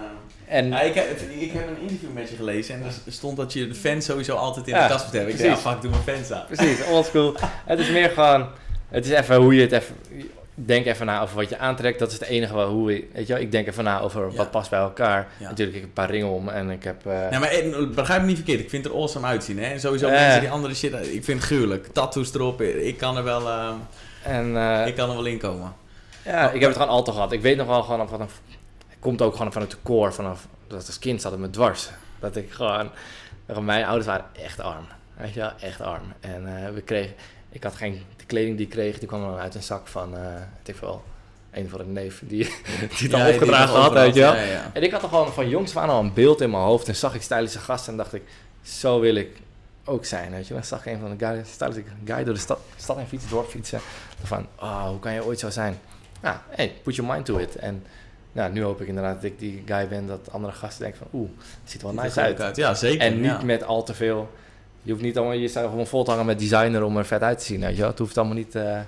En Ja, ik, heb, ik heb een interview met je gelezen en er stond dat je de fans sowieso altijd in Ja, de kast moet hebben. Ik ja, precies. fuck, doe mijn fans aan. precies, oldschool. het is meer gewoon, het is even hoe je het even. Denk even na over wat je aantrekt. Dat is het enige waar hoe je, weet je wel, ik denk even na over Ja. wat past bij elkaar. Ja. Natuurlijk, ik heb een paar ringen om en ik heb. eh, Ja, maar eh, begrijp me niet verkeerd. Ik vind het er awesome uitzien. Hè? En sowieso Ja. mensen die andere shit... Ik vind het gruwelijk. Tattoos erop. Ik kan er wel, eh, en eh, ik kan er wel in komen. Ja, ik heb het gewoon altijd gehad. Ik weet nog wel gewoon van. Het komt ook gewoon vanuit de core vanaf... Dat als kind zat het me dwars. Dat ik gewoon... Mijn ouders waren echt arm. Weet je wel, echt arm. En eh, we kregen... Ik had geen... Kleding die ik kreeg, die kwam dan uit een zak van... eh weet ik veel... Een van de neef die, die het Ja, al opgedragen had, weet je wel. Ja, ja. En ik had er gewoon van jongs af aan al een beeld in mijn hoofd. En zag ik stylische gasten en dacht ik... Zo wil ik ook zijn, weet je wel. Dan zag ik een van de guy, stylische guy door de stad, stad en fietsen, dorp fietsen. Van, oh, hoe kan je ooit zo zijn? Nou, hey, put your mind to it. En nou, nu hoop ik inderdaad dat ik die guy ben dat andere gasten denken van, oeh, het ziet er wel nice leuk uit. Ja, zeker. En niet ja. met al te veel. Je hoeft niet allemaal je staat gewoon vol te hangen met designer om er vet uit te zien. Weet je wel? Het hoeft allemaal niet. eh,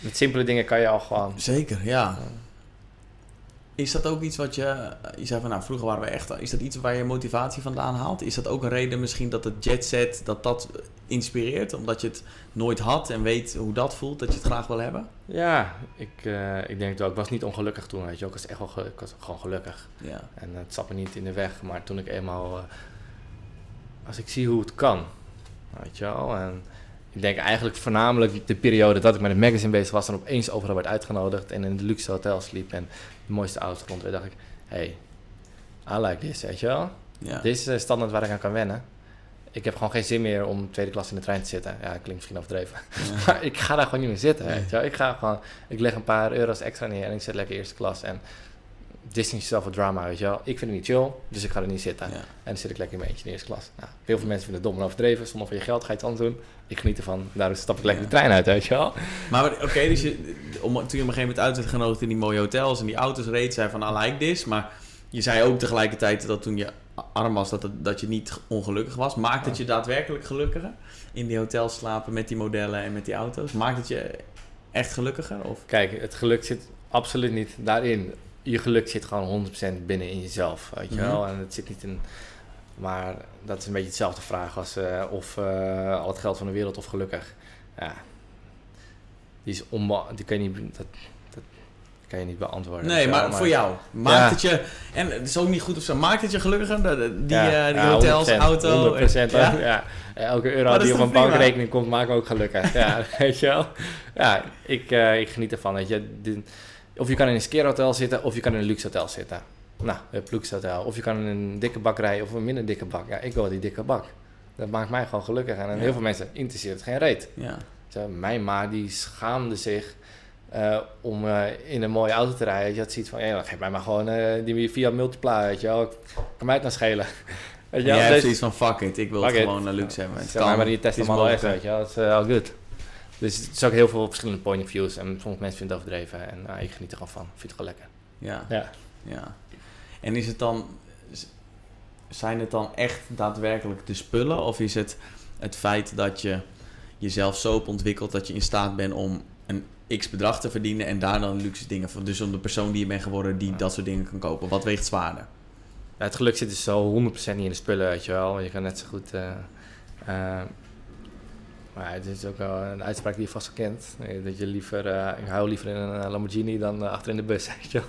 Met simpele dingen kan je al gewoon... Zeker, ja. Is dat ook iets wat je... Je zei van, nou, vroeger waren we echt... Is dat iets waar je motivatie vandaan haalt? Is dat ook een reden misschien dat het jetset, dat dat inspireert? Omdat je het nooit had en weet hoe dat voelt, dat je het graag wil hebben? Ja, ik, uh, ik denk dat ik was niet ongelukkig toen, weet je Ik was echt wel ik was gewoon gelukkig. Ja. En het zat me niet in de weg. Maar toen ik eenmaal... Uh, als ik zie hoe het kan, weet je wel... En, ik denk eigenlijk voornamelijk de periode dat ik met een magazine bezig was en opeens overal werd uitgenodigd en in de luxe hotels sliep en de mooiste auto's rond. dacht ik, hey, I like this, weet je wel? Ja. Dit is de standaard waar ik aan kan wennen. Ik heb gewoon geen zin meer om tweede klas in de trein te zitten. Ja, klinkt misschien overdreven. maar ik ga daar gewoon niet meer zitten, weet je wel? Ik ga gewoon, ik leg een paar euro's extra neer en ik zit lekker eerste klas en distance jezelf voor drama, weet je wel. Ik vind het niet chill, dus ik ga er niet zitten. En dan zit ik lekker in mijn eentje in de eerste klas. Nou, heel veel mensen vinden het dom en overdreven. Zonder van je geld ga je het anders doen. Ik geniet ervan. Daarom stap ik lekker de trein uit, weet je wel. Maar oké, dus je, om, toen je op een gegeven moment uit werd genodigd in die mooie hotels en die auto's reed, zei van, I like this. Maar je zei ook tegelijkertijd dat toen je arm was, dat, het, dat je niet ongelukkig was. Maakt het je daadwerkelijk gelukkiger? In die hotels slapen met die modellen en met die auto's? Maakt het je echt gelukkiger? Of? Kijk, het geluk zit absoluut niet daarin je geluk zit gewoon 100% binnen in jezelf, weet je mhm. wel. En het zit niet in... Maar dat is een beetje hetzelfde vraag als uh, of uh, al het geld van de wereld of gelukkig. Ja, die, is onbe die kan je niet... Dat, dat kan je niet beantwoorden. Nee, maar, voor jou. Maakt het je... En het is ook niet goed of zo. Maakt het je gelukkiger? Die, ja, uh, die ja, hotels, 100%, auto... 100%. Ja? ja? Elke euro die op een bankrekening komt, maakt me ook gelukkig. ja, weet je wel. Ja, ik, ik geniet ervan, weet je. Of je kan in een skeerhotel zitten, of je kan in een luxe hotel zitten. Nou, een luxe hotel. Of je kan in een dikke bakkerij of een minder dikke bak. Ja, ik wil die dikke bak. Dat maakt mij gewoon gelukkig. En heel veel mensen interesseert het geen reet. Ja. Zo, mijn ma die schaamde zich uh, om uh, in een mooie auto te rijden. Je had zoiets van, ja, geef mij maar gewoon uh, die via Multipla, weet je wel. Kan mij het nou schelen. Weet je Jij hebt zoiets van, fuck it, ik wil het gewoon een luxe hebben. Het kan, maar die Tesla Model S, weet je wel. Dat is all good. Dus het is ook heel veel verschillende point of views. En sommige mensen vinden het overdreven. En uh, ik geniet er gewoon van. Ik vind het gewoon lekker. Ja. ja. ja. En is het dan... Zijn het dan echt daadwerkelijk de spullen? Of is het het feit dat je jezelf zo op ontwikkelt... dat je in staat bent om een x bedrag te verdienen... en daar dan luxe dingen van... Dus om de persoon die je bent geworden die dat soort dingen kan kopen. Wat weegt zwaarder? Ja, het geluk zit dus zo 100% niet in de spullen, weet je wel. Je kan net zo goed... Uh, uh, maar het is ook wel een uitspraak die je vast kent. Dat je liever, uh, ik hou liever in een eh, Lamborghini dan uh, achter in de bus, weet je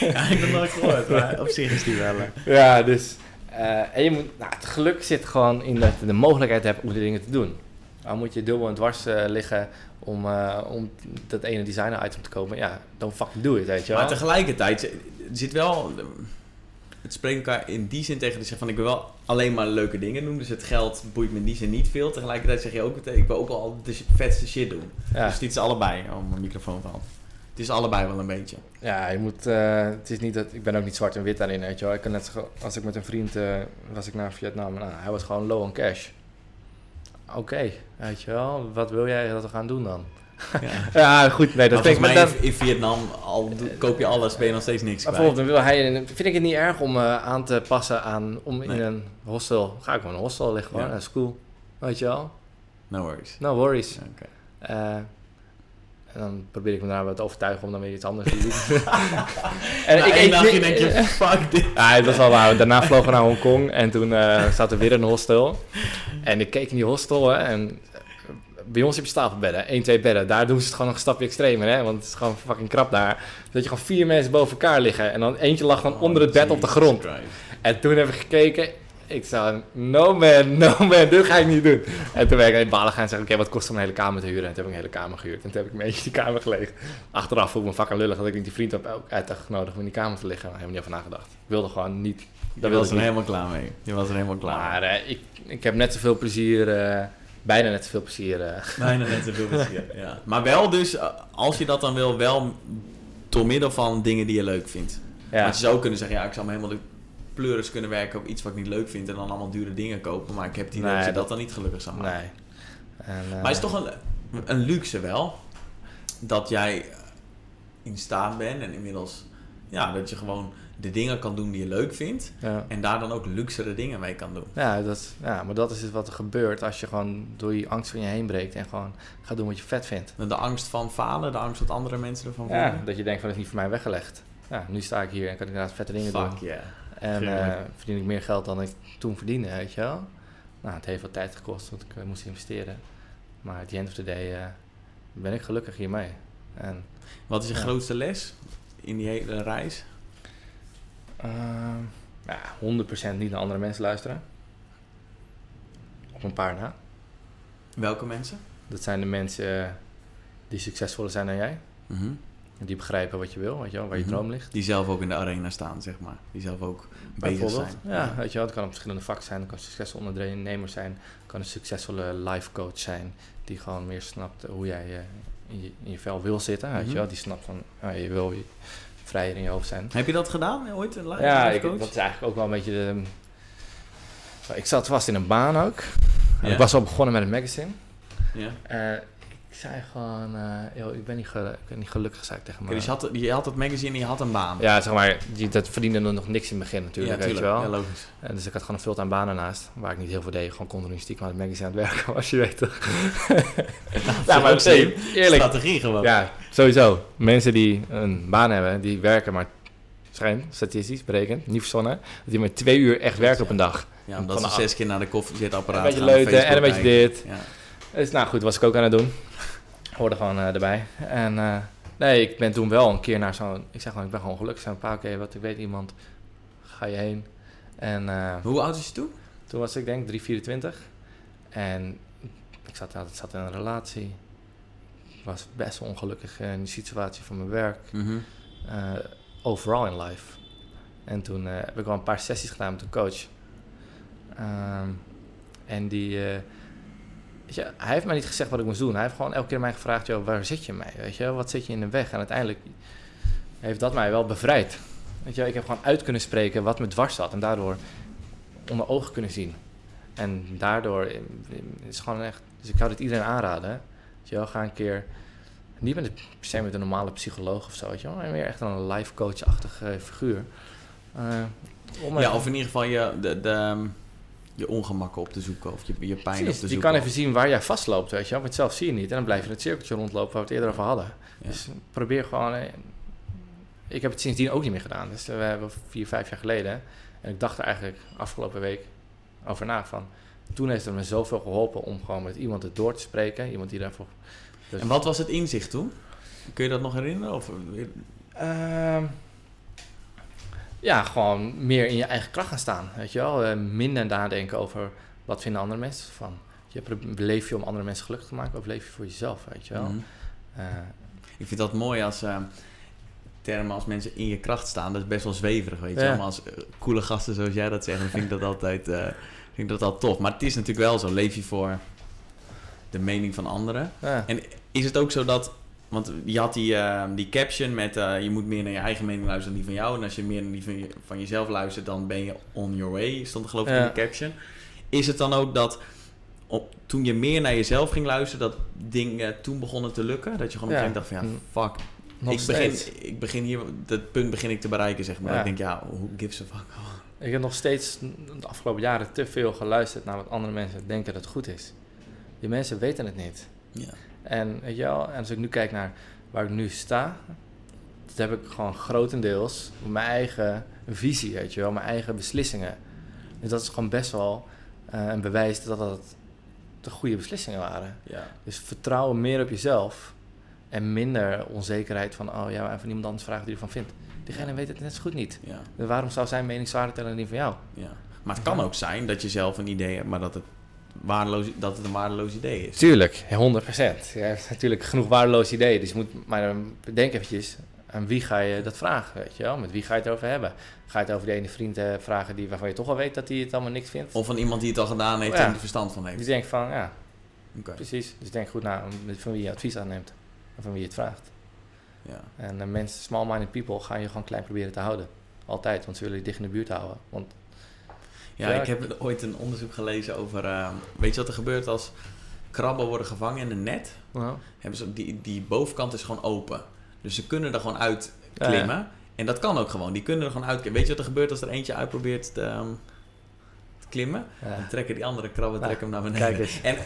ja, ik heb het nooit gehoord, maar op zich is die wel. Ja, dus... en je moet, nou, het geluk zit gewoon in dat je de mogelijkheid hebt om die dingen te doen. Dan moet je dubbel en dwars liggen om, om dat ene designer item te kopen. Ja, don't fucking do it, weet je wel. Maar tegelijkertijd zit wel het spreekt elkaar in die zin tegen. Dus van ik wil wel alleen maar leuke dingen doen. Dus het geld boeit me in die zin niet veel. Tegelijkertijd zeg je ook, ik wil ook al de vetste shit doen. Ja. Dus het is allebei. Oh, mijn microfoon valt. Het is allebei wel een beetje. Ja, je moet. Uh, het is niet dat. Ik ben ook niet zwart en wit daarin, weet je wel. Ik kan net als ik met een vriend uh, was ik naar Vietnam. Nou, hij was gewoon low on cash. Oké, weet je wel. Wat wil jij dat we gaan doen dan? Ja. ja, goed. Nee, dat denk ik. Dan, in Vietnam al koop je alles, ben je nog steeds niks Bijvoorbeeld, dan wil hij, vind ik het niet erg om uh, aan te passen aan om in een hostel. Ga ik gewoon een hostel liggen, gewoon. Ja. Dat is cool. Weet je wel? No worries. No worries. Okay. Uh, en dan probeer ik me daar wat overtuigen om dan weer iets anders te doen. en ik, ik, dagje denk je, fuck dit. Ja, dat was wel waar. Daarna vlogen we naar Hongkong en toen uh, zaten we weer in een hostel. En ik keek in die hostel hè, en bij ons heb je stapelbedden, 1, 2 bedden. Daar doen ze het gewoon nog een stapje extremer, hè? Want het is gewoon fucking krap daar. Dat je gewoon vier mensen boven elkaar liggen. En dan eentje lag gewoon oh, onder het bed op de grond. En toen heb ik gekeken. Ik zei, no man, no man, dit ga ik niet doen. En toen ben ik in balen gaan en zei, oké, wat kost om een hele kamer te huren? En toen heb ik een hele kamer gehuurd. En toen heb ik een beetje die kamer gelegen. Achteraf voel ik me fucking lullig dat ik niet die vriend heb ook uit genodigd om in die kamer te liggen. Daar heb ik niet over nagedacht. Ik wilde gewoon niet... Daar was er helemaal klaar mee. Je was er helemaal klaar Maar uh, ik, ik heb net zoveel plezier... Uh, bijna net zoveel plezier. Uh. Bijna net zoveel plezier, ja. Maar wel dus, eh, als je dat dan wil, wel door middel van dingen die je leuk vindt. Ja. Want je zou kunnen zeggen, ja, ik zou me helemaal de pleuris kunnen werken op iets wat ik niet leuk vind en dan allemaal dure dingen kopen. Maar ik heb die nee, dat je dat dan niet gelukkig zou maken. Nee. En, uh... Maar is toch een, een luxe wel, dat jij in staat bent en inmiddels, ja, dat je gewoon de dingen kan doen die je leuk vindt. Ja. En daar dan ook luxere dingen mee kan doen. Ja, dat, ja, maar dat is dus wat er gebeurt als je gewoon door je angst van je heen breekt en gewoon gaat doen wat je vet vindt. De angst van falen, de angst wat andere mensen ervan Ja, vinden. dat je denkt van het is niet voor mij weggelegd. Ja, nu sta ik hier en kan ik inderdaad vette dingen doen. Fuck yeah. En eh, verdien ik meer geld dan ik toen verdiende, weet je wel. Nou, het heeft wat tijd gekost, want ik eh, moest investeren. Maar at the end of the day eh, ben ik gelukkig hiermee. En, Wat is je grootste les in die hele reis? Ehm, ja, 100% niet naar andere mensen luisteren. Op een paar na. Welke mensen? Dat zijn de mensen die succesvoller zijn dan jij. Mhm. Die begrijpen wat je wil, weet je wel, waar je Mhm. droom ligt. Die zelf ook in de arena staan, zeg maar. Die zelf ook bezig zijn. Ja, weet je wel, het kan op verschillende vakken zijn. Het kan een succesvol ondernemer zijn. Het kan een succesvolle life coach zijn. Die gewoon meer snapt hoe jij eh, in, je, in je vel wil zitten. Weet Mhm. je wel, die snapt van, ah, je wil je vrijer in je hoofd zijn. Heb je dat gedaan ooit? Een live Ja, ik, dat is eigenlijk ook wel een beetje de... Ik zat vast in een baan ook. En Ja. Ik was al begonnen met een magazine. Ja. Eh, zei gewoon, eh, joh, ik ben niet, ik ben niet gelukkig, zei ik tegen me. dus je had, je had het magazine en je had een baan. Ja, zeg maar, die, dat verdiende nog niks in het begin natuurlijk, Ja, weet je wel. Ja, logisch. En dus ik had gewoon een fulltime baan ernaast, waar ik niet heel veel deed. Gewoon continu stiekem aan het magazine aan het werken, als je weet toch. ja, maar ook zich, eerlijk. Strategie gewoon. Ja, sowieso. Mensen die een baan hebben, die werken maar, schijn, statistisch berekend, niet verzonnen, dat die maar twee uur echt werken op een dag. Ja, omdat ze zes keer naar de koffiezetapparaat Een beetje leuten en een beetje dit. Ja. Dus nou goed, was ik ook aan het doen. Hoorde gewoon eh, erbij. En eh, nee, ik ben toen wel een keer naar zo'n, ik zeg gewoon, ik ben gewoon gelukkig. Zo'n paar oké, wat ik weet iemand, ga je heen. En eh, Hoe oud was je toen? Toen was ik denk 3, 24. En ik zat, ik zat in een relatie. Ik was best ongelukkig in de situatie van mijn werk. Mhm. overall in life. En toen heb ik wel een paar sessies gedaan met een coach. Ehm, en die... weet je, hij heeft mij niet gezegd wat ik moest doen. Hij heeft gewoon elke keer mij gevraagd... Joh, waar zit je mee? Weet je, wat zit je in de weg? En uiteindelijk heeft dat mij wel bevrijd. Weet je, ik heb gewoon uit kunnen spreken wat me dwars zat. En daardoor onder ogen kunnen zien. En daardoor eh, is het gewoon echt... Dus ik zou dit iedereen aanraden. Weet je wel, ga een keer... Niet met een, per se met een normale psycholoog of zo, weet je wel. Maar meer echt een life coach-achtig eh, figuur. Eh, Ja, of in ieder geval je, de, de, ehm, je ongemakken op te zoeken of je, je pijn Precies, op te die zoeken. kan even zien waar jij vastloopt, weet je wel. Want zelf zie je niet. En dan blijf je in het cirkeltje rondlopen waar we het eerder over hadden. Ja. Dus probeer gewoon... eh, Ik heb het sindsdien ook niet meer gedaan. Dus eh, we hebben vier, vijf jaar geleden. En ik dacht er eigenlijk afgelopen week over na van... Toen heeft het me zoveel geholpen om gewoon met iemand het door te spreken. Iemand die daarvoor... Dus- En wat was het inzicht toen? Kun je dat nog herinneren? Of, Ehm, ja, gewoon meer in je eigen kracht gaan staan. Weet je wel? Eh, minder nadenken over wat vinden andere mensen van. Je leef je om andere mensen gelukkig te maken of leef je voor jezelf, weet je wel? Mhm. Eh, Ik vind dat mooi als eh, termen als mensen in je kracht staan. Dat is best wel zweverig, weet je Ja. Maar als eh, coole gasten zoals jij dat zegt, dan vind ik dat altijd, vind ik dat altijd tof. Maar het is natuurlijk wel zo. Leef je voor de mening van anderen. ja. En is het ook zo dat... Want je had die, eh, die caption met... eh, je moet meer naar je eigen mening luisteren dan die van jou. En als je meer naar die van, je- van jezelf luistert, dan ben je on your way. Stond er geloof ik Ja. in de caption. Is het dan ook dat... Op, toen je meer naar jezelf ging luisteren, dat dingen toen begonnen te lukken? Dat je gewoon op een gegeven moment dacht van ja, fuck, Nog ik begin, ik begin hier, dat punt begin ik te bereiken, zeg maar. Ja. Ik denk, ja, who gives a fuck? Ik heb nog steeds de afgelopen jaren te veel geluisterd naar wat andere mensen denken dat het goed is. Die mensen weten het niet. Ja. En, weet je wel, en als ik nu kijk naar waar ik nu sta, dat heb ik gewoon grotendeels mijn eigen visie, weet je wel, mijn eigen beslissingen. Dus dat is gewoon best wel eh, een bewijs dat dat de goede beslissingen waren. Ja. Dus vertrouwen meer op jezelf en minder onzekerheid van, oh ja, en van iemand anders vragen die ervan vindt. Diegene weet het net zo goed niet. Ja, Dus waarom zou zijn mening zwaarder tellen dan die van jou? ja. Maar het kan ook zijn dat je zelf een idee hebt, maar dat het, waardeloos, dat het een waardeloos idee is. Tuurlijk, 100 procent. Je hebt natuurlijk genoeg waardeloze ideeën. Dus je moet maar dan bedenk eventjes aan wie ga je dat vragen, weet je wel? Met wie ga je het over hebben? Ga je het over de ene vriend eh, vragen die, waarvan je toch al weet dat hij het allemaal niks vindt? Of van iemand die het al gedaan heeft Ja. en er verstand van Die heeft. denkt van, ja, precies. Dus denk goed na van wie je advies aanneemt. En van wie je het vraagt. Ja. En eh, mensen, small-minded people, gaan je gewoon klein proberen te houden. Altijd, want ze willen je dicht in de buurt houden. Want Ja, Ja, ik heb ooit een onderzoek gelezen over, eh, weet je wat er gebeurt als krabben worden gevangen in een net? Hebben ze, die, die bovenkant is gewoon open. Dus ze kunnen er gewoon uit Ja, klimmen. En dat kan ook gewoon. Die kunnen er gewoon uit. Weet je wat er gebeurt als er eentje uitprobeert te, ehm, te klimmen? Dan trekken die andere krabben trekken hem naar beneden. kijk eens. En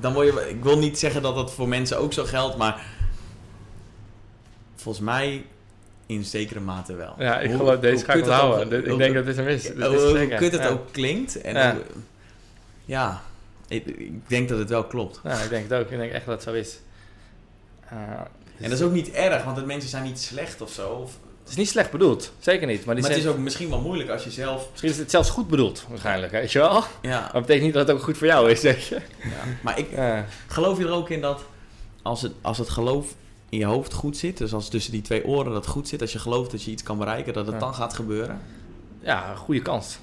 dan word je... Ik wil niet zeggen dat dat voor mensen ook zo geldt, maar... Volgens mij in zekere mate wel. Ja, ik Hoe- geloof, deze ga ik onthouden. Dit- Ik denk dat dit hem is. Dit is hoe, kut het Ja. ook klinkt. En Ja. hoe- ja, ik, ik denk dat het wel klopt. Ja, ik denk het ook. Ik denk echt dat het zo is. Eh, En dat is ook niet erg, want de mensen zijn niet slecht of zo. Of, Het is niet slecht bedoeld, zeker niet. Maar, die maar het is ook misschien wel moeilijk als je zelf... misschien is het zelfs goed bedoeld, waarschijnlijk. Weet je wel? Maar Ja, dat betekent niet dat het ook goed voor jou is, weet je. ja. Maar ik, Ja, geloof je er ook in dat als het, als het geloof in je hoofd goed zit, dus als tussen die twee oren dat goed zit, als je gelooft dat je iets kan bereiken, dat het Ja. dan gaat gebeuren? ja goede kans.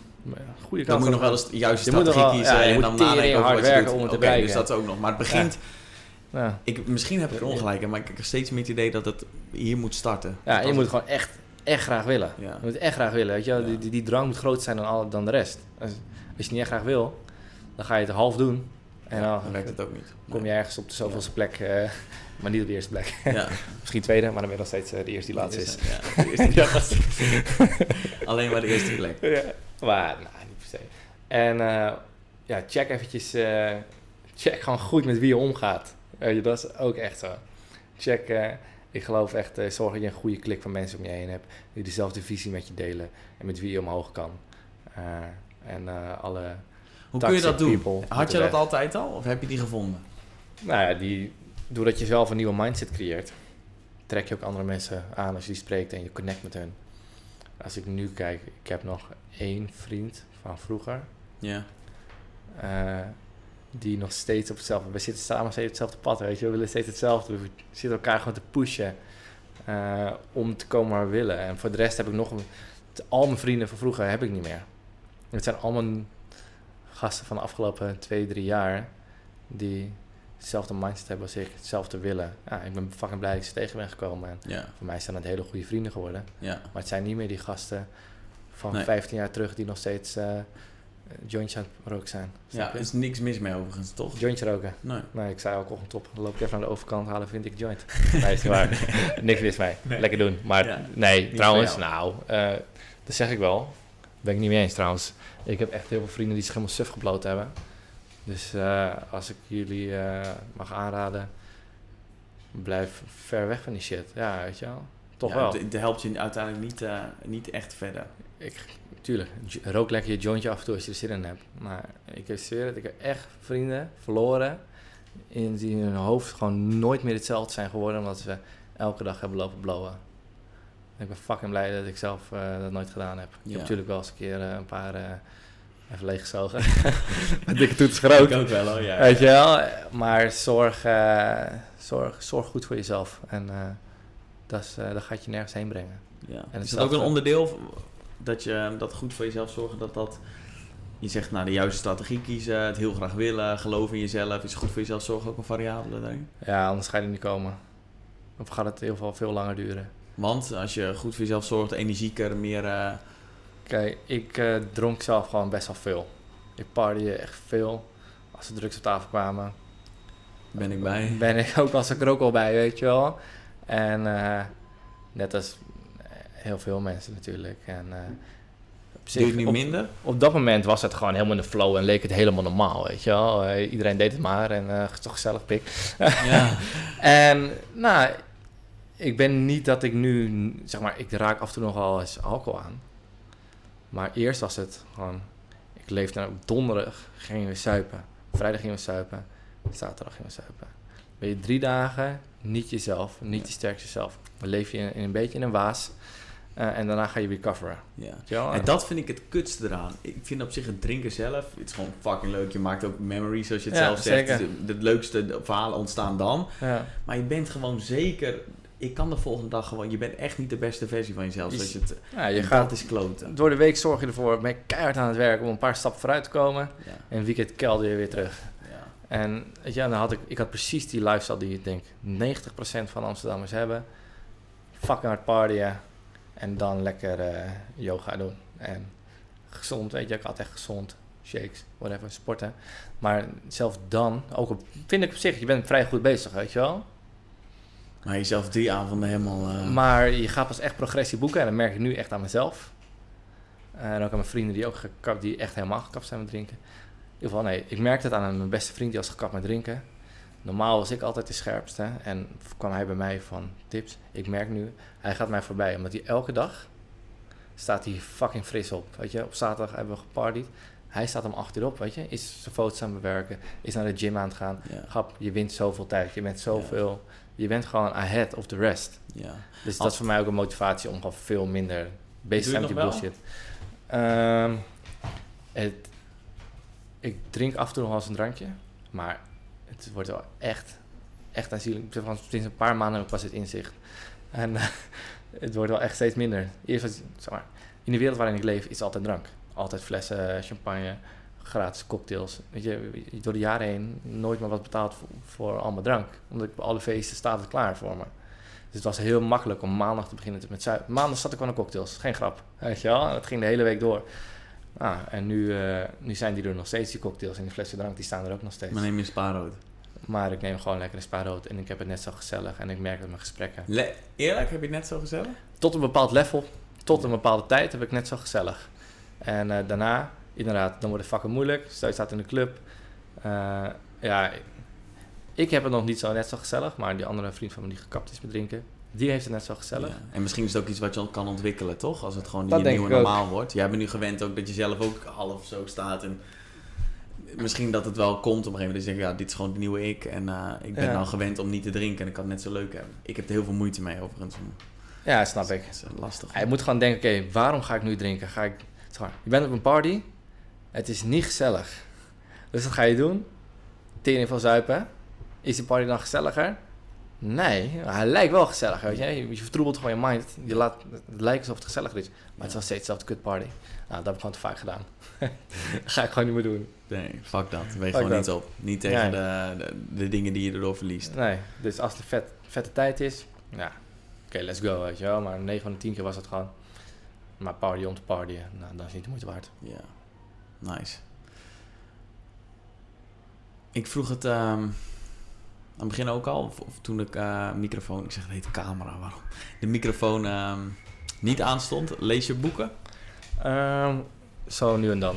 Goede kans. Dan moet je nog wel eens de juiste Je strategie wel- kiezen ja, en dan nadenken over hard wat je werken doet. om het te bereiken. dus dat ook nog. Maar het begint, Ja, ik, misschien heb ik er ongelijk in, maar ik heb steeds meer het idee dat het hier moet starten. ja Dat je moet het- gewoon echt, echt graag willen. Ja. Je moet echt graag willen, weet je. Ja. Die, die, die drang moet groter zijn dan, al, dan de rest. Als, als je het niet echt graag wil, dan ga je het half doen. En dan dan werkt het ook niet. kom je ergens op de zoveelste plek, eh, maar niet op de eerste plek. Ja. Misschien tweede, maar dan ben je nog steeds eh, de eerste die laatste is. Ja, de eerste- Alleen maar de eerste plek. Ja, maar nou, niet per se. En eh, ja, check eventjes, eh, check gewoon goed met wie je omgaat. Je, dat is ook echt zo. Check, eh, ik geloof echt, zorg dat je een goede klik van mensen om je heen hebt. Die dezelfde visie met je delen en met wie je omhoog kan. En alle, Hoe kun je dat doen? Had je dat altijd al of heb je die gevonden? nou ja, die, doordat je zelf een nieuwe mindset creëert, trek je ook andere mensen aan als je die spreekt en je connect met hun. Als ik nu kijk, ik heb nog één vriend van vroeger. Ja. eh, die nog steeds op hetzelfde... We zitten samen steeds op hetzelfde pad, weet je. We willen steeds hetzelfde. We zitten elkaar gewoon te pushen eh, om te komen waar we willen. En voor de rest heb ik nog... Al mijn vrienden van vroeger heb ik niet meer. Het zijn allemaal gasten van de afgelopen twee, drie jaar... die hetzelfde mindset hebben als ik, hetzelfde willen. Ja, ik ben fucking blij dat ik ze tegen ben gekomen. En Ja. voor mij zijn het hele goede vrienden geworden. Ja. Maar het zijn niet meer die gasten van Nee. 15 jaar terug... die nog steeds jointjes aan het roken zijn. Ja, er is niks mis mee overigens, toch? Jointje roken. Nee. Nee, ik zei alcohol top. Dan loop ik even aan de overkant halen, vind ik joint. Nee, is niet waar. Niks mis mee. Nee. Lekker doen. Maar Ja, nee, trouwens, nou, eh, dat zeg ik wel. Ben ik niet mee eens trouwens. Ik heb echt heel veel vrienden die zich helemaal suf gebloot hebben. Dus eh, als ik jullie eh, mag aanraden, blijf ver weg van die shit. Ja, weet je wel. Toch Ja, wel. Het, het helpt je uiteindelijk niet, eh, niet echt verder. Ik, tuurlijk, rook lekker je jointje af en toe als je er zin in hebt. Maar ik zweer het, ik heb echt vrienden verloren... In die in hun hoofd gewoon nooit meer hetzelfde zijn geworden... omdat ze elke dag hebben lopen blowen. Ik ben fucking blij dat ik zelf dat nooit gedaan heb. Ik Ja. heb natuurlijk wel eens een keer een paar... eh, even leeggezogen. Met dikke toets gerookt. ook wel hoor, ja. Weet je wel? Maar zorg, eh, zorg, zorg goed voor jezelf. En eh, dat, is, eh, dat gaat je nergens heen brengen. Ja. En is dat ook een onderdeel dat je dat goed voor jezelf zorgen dat dat... Je zegt nou de juiste strategie kiezen, het heel graag willen, geloven in jezelf, is goed voor jezelf zorgen ook een variabele daarin. Ja, anders ga je er niet komen. Of gaat het in ieder geval veel langer duren. Want als je goed voor jezelf zorgt, energieker, meer... Kijk, ik eh, dronk zelf gewoon best wel veel. Ik partyde echt veel. Als er drugs op tafel kwamen, ben ik bij. ben ik ook als ik er ook al bij, weet je wel. En eh, net als heel veel mensen natuurlijk. En, eh, op, Doe je het nu op, minder? op dat moment was het gewoon helemaal in de flow en leek het helemaal normaal, weet je wel. Iedereen deed het maar en eh toch gezellig pik. Ja. En nou, ik ben niet dat ik nu, zeg maar, ik raak af en toe nog wel eens alcohol aan. Maar eerst was het gewoon, ik leefde op donderdag, gingen we suipen. Vrijdag gingen we suipen, zaterdag gingen we suipen. Ben je drie dagen niet jezelf, niet je sterkste zelf. Dan leef je in, in een beetje in een waas eh, en daarna ga je recoveren. ja. En dat vind ik het kutste eraan. Ik vind op zich het drinken zelf, het is gewoon fucking leuk. Je maakt ook memories, zoals je het Ja, zelf zegt. zeker. De, de leukste verhalen ontstaan dan. ja. Maar je bent gewoon zeker... Ik kan de volgende dag gewoon... Je bent echt niet de beste versie van jezelf. Je- Zoals je het, ja, je en gaat is kloten. door de week zorg je ervoor, ben keihard aan het werk om een paar stappen vooruit te komen. Ja, En weekend kelder je weer terug. ja. En weet je, dan had ik, ik had precies die lifestyle die ik denk 90% van Amsterdammers hebben. Fucking hard partyen. En dan lekker eh, yoga doen. En gezond, weet je, ik had echt gezond. Shakes, whatever, sporten. Maar zelfs dan, ook op, vind ik op zich, je bent vrij goed bezig, weet je wel. Maar jezelf drie avonden helemaal... eh, Maar je gaat pas echt progressie boeken en dat merk ik nu echt aan mezelf. En ook aan mijn vrienden die ook gekapt, die echt helemaal gekapt zijn met drinken. In ieder geval, nee, ik merkte het aan mijn beste vriend die was gekapt met drinken. Normaal was ik altijd de scherpste en kwam hij bij mij van tips. Ik merk nu, hij gaat mij voorbij, omdat hij elke dag staat hij fucking fris op. Weet je, op zaterdag hebben we gepartied. Hij staat om acht uur op, weet je. Is zijn foto's aan het bewerken, is naar de gym aan het gaan. ja, Grap, je wint zoveel tijd, je bent zoveel... Je bent gewoon ahead of the rest. ja. Dus dat is voor mij ook een motivatie om gewoon veel minder bezig te zijn met die bullshit. Ehm, het, ik drink af en toe nog wel eens een drankje, maar het wordt wel echt, echt aanzienlijk. Van, Sinds een paar maanden heb ik pas het inzicht. En eh, het wordt wel echt steeds minder. Eerst was, zeg maar, in de wereld waarin ik leef is altijd drank. Altijd flessen champagne, gratis cocktails. Weet je, door de jaren heen nooit meer wat betaald voor, voor allemaal drank. Omdat ik bij alle feesten staat het klaar voor me. Dus het was heel makkelijk om maandag te beginnen met zuipen. Maandag zat ik aan de cocktails, geen grap. Weet je wel? En dat ging de hele week door. Ah, en nu, eh, nu zijn die er nog steeds, die cocktails. En die flessen drank, die staan er ook nog steeds. Maar neem je spaarrood. Maar ik neem gewoon lekker een spaarrood en ik heb het net zo gezellig. En ik merk dat mijn gesprekken... Le- Eerlijk, heb je het net zo gezellig? Tot een bepaald level, tot een bepaalde tijd heb ik net zo gezellig. En eh, daarna, inderdaad, dan wordt het fucking moeilijk. Stel je staat in de club. Eh, ja, ik heb het nog niet zo net zo gezellig. Maar die andere vriend van me die gekapt is met drinken, die heeft het net zo gezellig. Ja. En misschien is het ook iets wat je al kan ontwikkelen, toch? Als het gewoon Dat je nieuwe ook. normaal wordt. Jij bent nu gewend ook dat je zelf ook half zo staat. En misschien dat het wel komt op een gegeven moment. Dat je denkt, ja, dit is gewoon de nieuwe ik. En eh, ik ben Ja. nou gewend om niet te drinken. En ik kan het net zo leuk hebben. Ik heb er heel veel moeite mee overigens. Ja, snap ik. Dat is eh, lastig. Ja, je moet gewoon denken, oké, waarom ga ik nu drinken? Ga ik, je bent op een party, het is niet gezellig. Dus wat ga je doen? Tering van zuipen. Is die party dan gezelliger? Nee, hij lijkt wel gezellig, weet je. Je, vertroebelt gewoon je mind. Je laat, het lijkt alsof het gezelliger is. Maar het is wel steeds dezelfde kutparty. Nou, dat heb ik gewoon te vaak gedaan. dat ga ik gewoon niet meer doen. Nee, fuck dat. Weeg gewoon dat. niet op. Niet tegen Nee. de, de, de dingen die je erdoor verliest. Nee, dus als het vet, vette tijd is, ja, oké, let's go, weet je wel. Maar 9 van de 10 keer was het gewoon maar party om te partyen. Nou, dat is niet de moeite waard. Ja, nice. Ik vroeg het ehm, aan het begin ook al, of, of toen de eh, microfoon, ik zeg het heet camera, waarom? De microfoon ehm, niet aanstond. Lees je boeken? Ehm, zo nu en dan.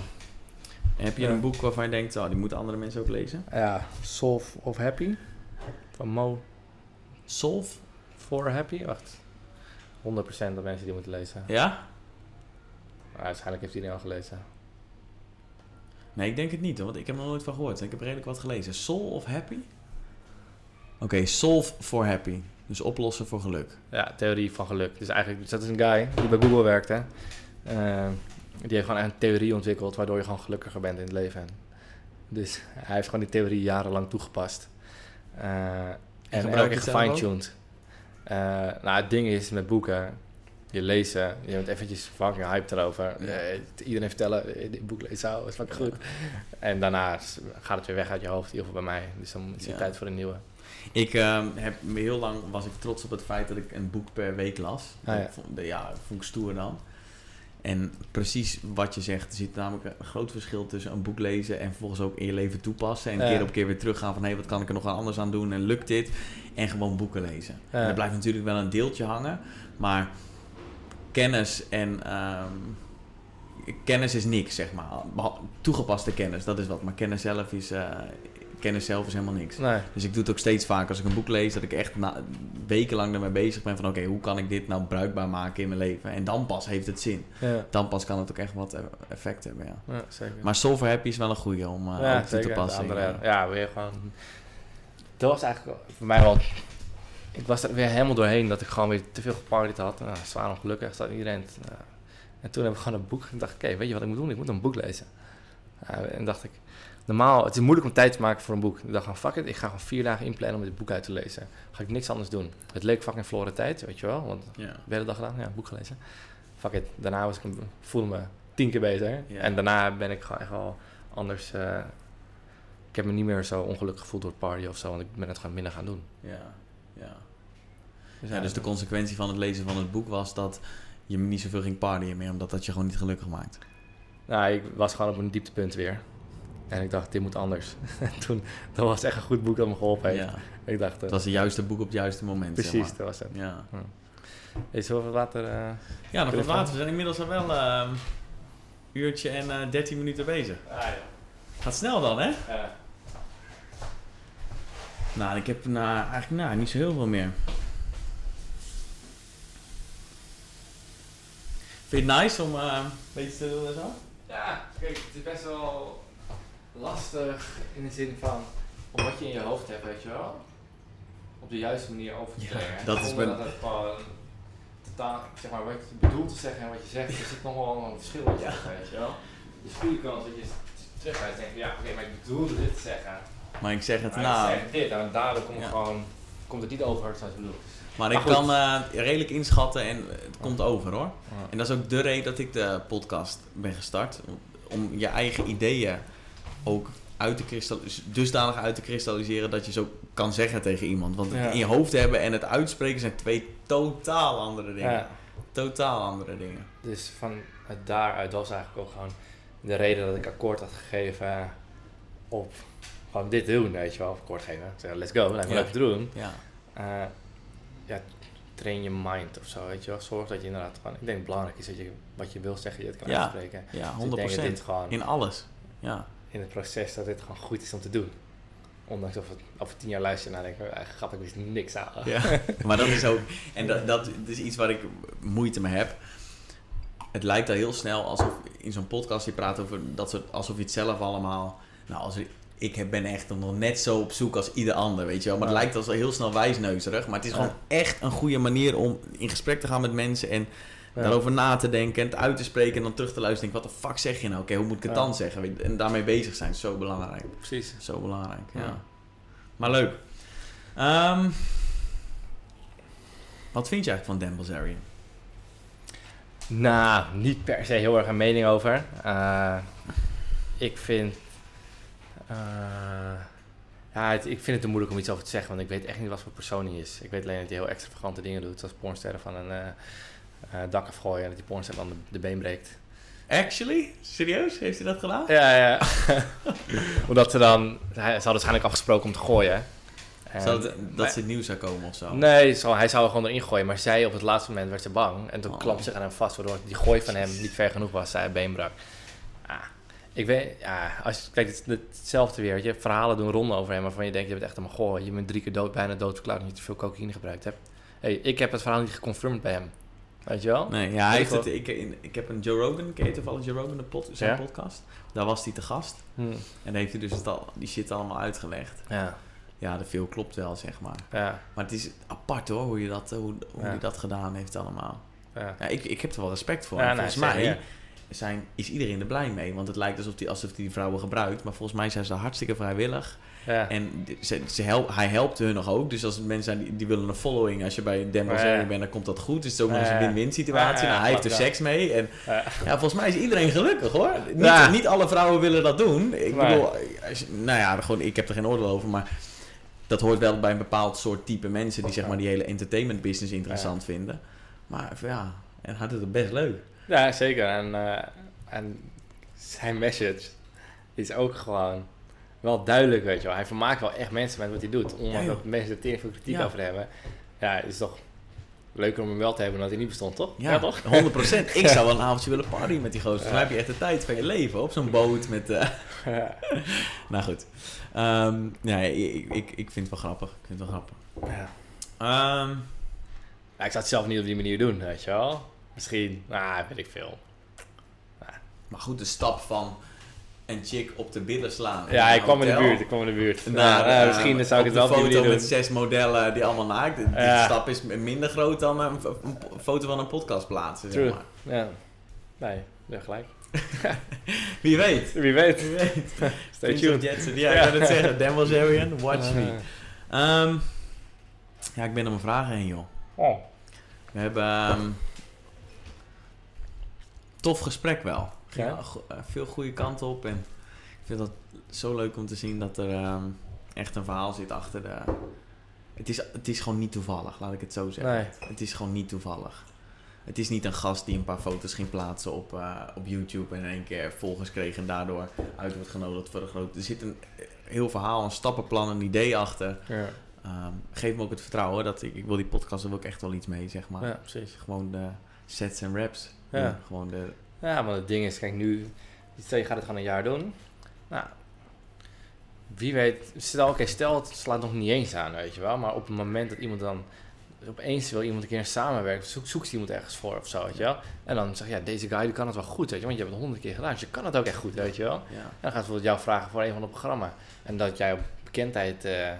En heb je een boek waarvan je denkt, oh, die moeten andere mensen ook lezen? Ja, Solve of Happy. Van Mo Solve? for Happy. Wacht. 100% dat mensen die moeten lezen. Ja? Maar waarschijnlijk heeft iedereen al gelezen. Nee, ik denk het niet, hoor, want ik heb er nooit van gehoord. Ik heb redelijk wat gelezen. Soul of Happy? Oké, Solve for Happy. Dus oplossen voor geluk. Ja, theorie van geluk. Dus eigenlijk, dat is een guy die bij Google werkt, hè. Ehm, die heeft gewoon een theorie ontwikkeld waardoor je gewoon gelukkiger bent in het leven. Dus hij heeft gewoon die theorie jarenlang toegepast. Eh, en elke keer gefine-tuned. Eh, nou, het ding is met boeken, je lezen, je bent eventjes fucking hyped erover. Ja. Eh, iedereen vertellen, eh, dit boek lezen, oh, is fucking goed. En daarna gaat het weer weg uit je hoofd, in ieder geval bij mij. Dus dan is het tijd voor een nieuwe. Ik ehm, heb heel lang was ik trots op het feit dat ik een boek per week las. Ah, ja. Vond, ja, dat vond ik stoer dan. En precies wat je zegt, er zit namelijk een groot verschil tussen een boek lezen en vervolgens ook in je leven toepassen. En Ja. keer op keer weer teruggaan van hé, wat kan ik er nog anders aan doen en lukt dit? En gewoon boeken lezen. Ja. En er blijft natuurlijk wel een deeltje hangen, maar kennis en ehm, kennis is niks, zeg maar. Toegepaste kennis, dat is wat. Maar kennis zelf is, eh, kennis zelf is helemaal niks. Nee, Dus ik doe het ook steeds vaker als ik een boek lees, dat ik echt na, wekenlang ermee bezig ben van oké, hoe kan ik dit nou bruikbaar maken in mijn leven? En dan pas heeft het zin. ja, Dan pas kan het ook echt wat e- effect hebben, ja. ja zeker. Maar Solver Happy is wel een goeie om eh, ja, toe te zeker. passen. Ja, weer gewoon. Dat was eigenlijk voor mij wel. Ik was er weer helemaal doorheen dat ik gewoon weer te veel gepartied had. Nou, zwaar ongelukkig, zat iedereen. nou, en toen heb ik gewoon een boek. En dacht ik, oké, weet je wat ik moet doen? Ik moet een boek lezen. Ja, en dacht ik, normaal, het is moeilijk om tijd te maken voor een boek. Ik dacht van, fuck it, ik ga gewoon vier dagen inplannen om dit boek uit te lezen. Ga ik niks anders doen. Het leek fucking verloren tijd, weet je wel. Want Ja. de hele dag gedaan, ja, boek gelezen. Fuck it, daarna was ik, voelde me tien keer beter. En daarna ben ik gewoon echt wel anders. eh, ik heb me niet meer zo ongelukkig gevoeld door het party of zo, want ik ben het gewoon minder gaan doen. Ja, ja. Dus, ja, dus de consequentie van het lezen van het boek was dat je niet zoveel ging partyen meer, omdat dat je gewoon niet gelukkig maakt. nou, ik was gewoon op een dieptepunt weer. En ik dacht, dit moet anders. En toen, dat was echt een goed boek dat me geholpen heeft. Ja. Ik dacht, eh, Het was het juiste boek op het juiste moment. zeg precies, maar. dat was het. Ja. Hey, zullen we wat later... eh, ja, nog wat water. We zijn inmiddels al wel een uurtje en eh 13 minuten bezig. Ah, ja. Gaat snel dan, hè? Ja. Nou, ik heb nou, eigenlijk nou, niet zo heel veel meer. Vind je het nice om eh, een beetje te doen en zo? Ja, kijk, het is best wel lastig in de zin van om wat je in je hoofd hebt, weet je wel, op de juiste manier over te Ja, brengen. dat is dat het gewoon totaal, zeg maar, wat je bedoelt te zeggen en wat je zegt, er zit nog wel een verschil in, weet je wel. Dus goede kans dat je terugwijst en denkt, ja, oké, maar ik bedoelde dit te zeggen. Maar ik zeg het Maar nou. ik zeg dit en daardoor komt, Ja. het gewoon, komt het niet over zoals ik bedoel. Maar Maar ik kan eh, redelijk inschatten en het komt over hoor. En dat is ook de reden dat ik de podcast ben gestart. Om, je eigen ideeën ook uit te kristalliseren, dusdanig uit te kristalliseren dat je zo kan zeggen tegen iemand. Want het Ja. in je hoofd hebben en het uitspreken zijn twee totaal andere dingen. Ja. Totaal andere dingen. Dus van daaruit dat was eigenlijk ook gewoon de reden dat ik akkoord had gegeven op gewoon dit doen, weet je wel, akkoord geven. Zei, let's go, lijkt me Ja. te doen. Ja. Eh, ja, train je mind of zo, weet je wel. Zorg dat je inderdaad gewoon, ik denk het belangrijk is dat je wat je wil zeggen, je het kan Ja. uitspreken. Ja, Dus 100%. ik denk dat dit gewoon in, In alles. Ja. het proces, dat dit gewoon goed is om te doen. Ondanks of het over tien jaar luisteren naar denk ik, eigenlijk grappig is niks aan. ja. maar dat is ook... En dat, dat is iets waar ik moeite mee heb. Het lijkt al heel snel alsof in zo'n podcast je praat over dat soort... Alsof je het zelf allemaal... Nou, als ik ben echt nog net zo op zoek als ieder ander, weet je wel. Maar het lijkt als heel snel wijsneuzerig. Maar het is gewoon echt een goede manier om in gesprek te gaan met mensen... en Ja. daarover na te denken en het uit te spreken... en dan terug te luisteren. Denk, wat de fuck zeg je nou? Oké, hoe moet ik het Ja. dan zeggen? En daarmee bezig zijn, zo belangrijk. Precies. Zo belangrijk, ja. Ja. Maar leuk. Ehm, wat vind je eigenlijk van Dan Bilzerian? Nou, niet per se heel erg een mening over. Eh, ik vind. Eh, ja, het- ik vind het te moeilijk om iets over te zeggen, want ik weet echt niet wat voor persoon hij is. Ik weet alleen dat hij heel extravagante dingen doet, zoals pornsterren van een eh, eh, dak afgooien en dat die pornster dan de, de been breekt. Actually? Serieus? Heeft hij dat gedaan? Ja, ja. Omdat ze dan. Hij, ze hadden waarschijnlijk afgesproken om te gooien. En- Zou het- dat maar- ze het nieuws zou komen of zo? Nee, zo, hij zou er gewoon erin gooien. Maar zij op het laatste moment werd ze bang. En toen Oh. klampte zich aan hem vast, waardoor die gooi van hem niet ver genoeg was. Zij been brak. Ik weet, ja, als je, kijk, het is hetzelfde weer. Je verhalen doen ronden over hem waarvan je denkt, je bent echt een gooi. Je bent drie keer dood, bijna dood verklaard omdat je te veel cocaïne gebruikt hebt. Hey, ik heb het verhaal niet geconfirmed bij hem. Weet je wel? Nee, ja, hij heeft het, ik, ik heb een Joe Rogan, ken je toevallig Joe Rogan, de pod, zijn Ja. podcast? Daar was hij te gast. Hm, En heeft hij dus het al, die shit allemaal uitgelegd. Ja, Ja, de veel klopt wel, zeg maar. ja, Maar het is apart hoor, hoe, je dat, hoe, hoe Ja. hij dat gedaan heeft allemaal. ja. Ja, ik, ik heb er wel respect voor. Nee, volgens mij zijn, is iedereen er blij mee. Want het lijkt alsof hij alsof die vrouwen gebruikt. Maar volgens mij zijn ze hartstikke vrijwillig. ja. En ze, ze help, hij helpt hun nog ook. Dus als mensen zijn die, die willen een following. Als je bij Dan Ja, bent, dan komt dat goed. Dus het is ook nog eens een win-win situatie. Nou, hij heeft er seks mee. En Ja. volgens mij is iedereen gelukkig hoor. Niet, niet alle vrouwen willen dat doen. Ik bedoel, als nou ja, gewoon, ik heb er geen oordeel over. Maar dat hoort wel bij een bepaald soort type mensen... die zeg maar die hele entertainment business interessant vinden. Maar ja, en doet het best leuk. Ja, zeker. En, eh, en zijn message is ook gewoon wel duidelijk, weet je wel. Hij vermaakt wel echt mensen met wat hij doet. Ondanks Ja, dat mensen er tering veel kritiek Ja. over hebben. Ja, het is toch leuker om hem wel te hebben dan dat hij niet bestond, toch? Ja, toch? 100%. Ik zou wel een avondje willen partyen met die gozer. Dan heb je echt de tijd van je leven op zo'n boot met... eh, Ja. nou goed. Ehm, nee, ik, ik, ik vind het wel grappig. Ik vind het wel grappig. Ja. Ehm, Ja, ik zou het zelf niet op die manier doen, weet je wel. Misschien, nou, weet ik veel. maar goed, de stap van een chick op de billen slaan. Ja, ik een kwam in de buurt, ik kwam in de buurt. Nou, nou, misschien zou ik het wel op die foto met doen. zes modellen die allemaal naakt. Die stap is minder groot dan een, een foto van een podcast plaatsen. Zeg True. maar. Ja. Nee, ja, gelijk. Wie weet. Wie weet. Wie weet. Stay tuned. Jetson. Ja, ik wil het zeggen. Dan watch me. Ehm, ja, ik ben om mijn vragen heen, joh. Oh. We hebben ehm, tof gesprek wel. Ging Ja? go- eh, veel goede kanten op en ik vind dat zo leuk om te zien dat er ehm, echt een verhaal zit achter de. Het is, het is gewoon niet toevallig, laat ik het zo zeggen. Nee. Het is gewoon niet toevallig. Het is niet een gast die een paar foto's ging plaatsen op, eh, op YouTube en in één keer volgers kreeg en daardoor uit wordt genodigd voor een groot. Er zit een heel verhaal, een stappenplan, een idee achter. Ja, Ehm, geef me ook het vertrouwen dat ik, ik wil die podcast, daar wil ik echt wel iets mee, zeg maar. ja precies. Gewoon de sets en raps. Ja. Gewoon de, Ja, maar het ding is, kijk nu, stel je gaat het gewoon een jaar doen. Nou, wie weet, stel, oké, stel het slaat nog niet eens aan, weet je wel. Maar op het moment dat iemand dan, opeens wil iemand een keer samenwerken, zoek, zoekt iemand ergens voor of zo, weet je wel. En dan zeg je, ja, deze guy die kan het wel goed, weet je want je hebt het honderd keer gedaan, dus je kan het ook echt goed, weet je wel. ja. En dan gaat bijvoorbeeld jou vragen voor een van de programma. En dat jij op bekendheid eh,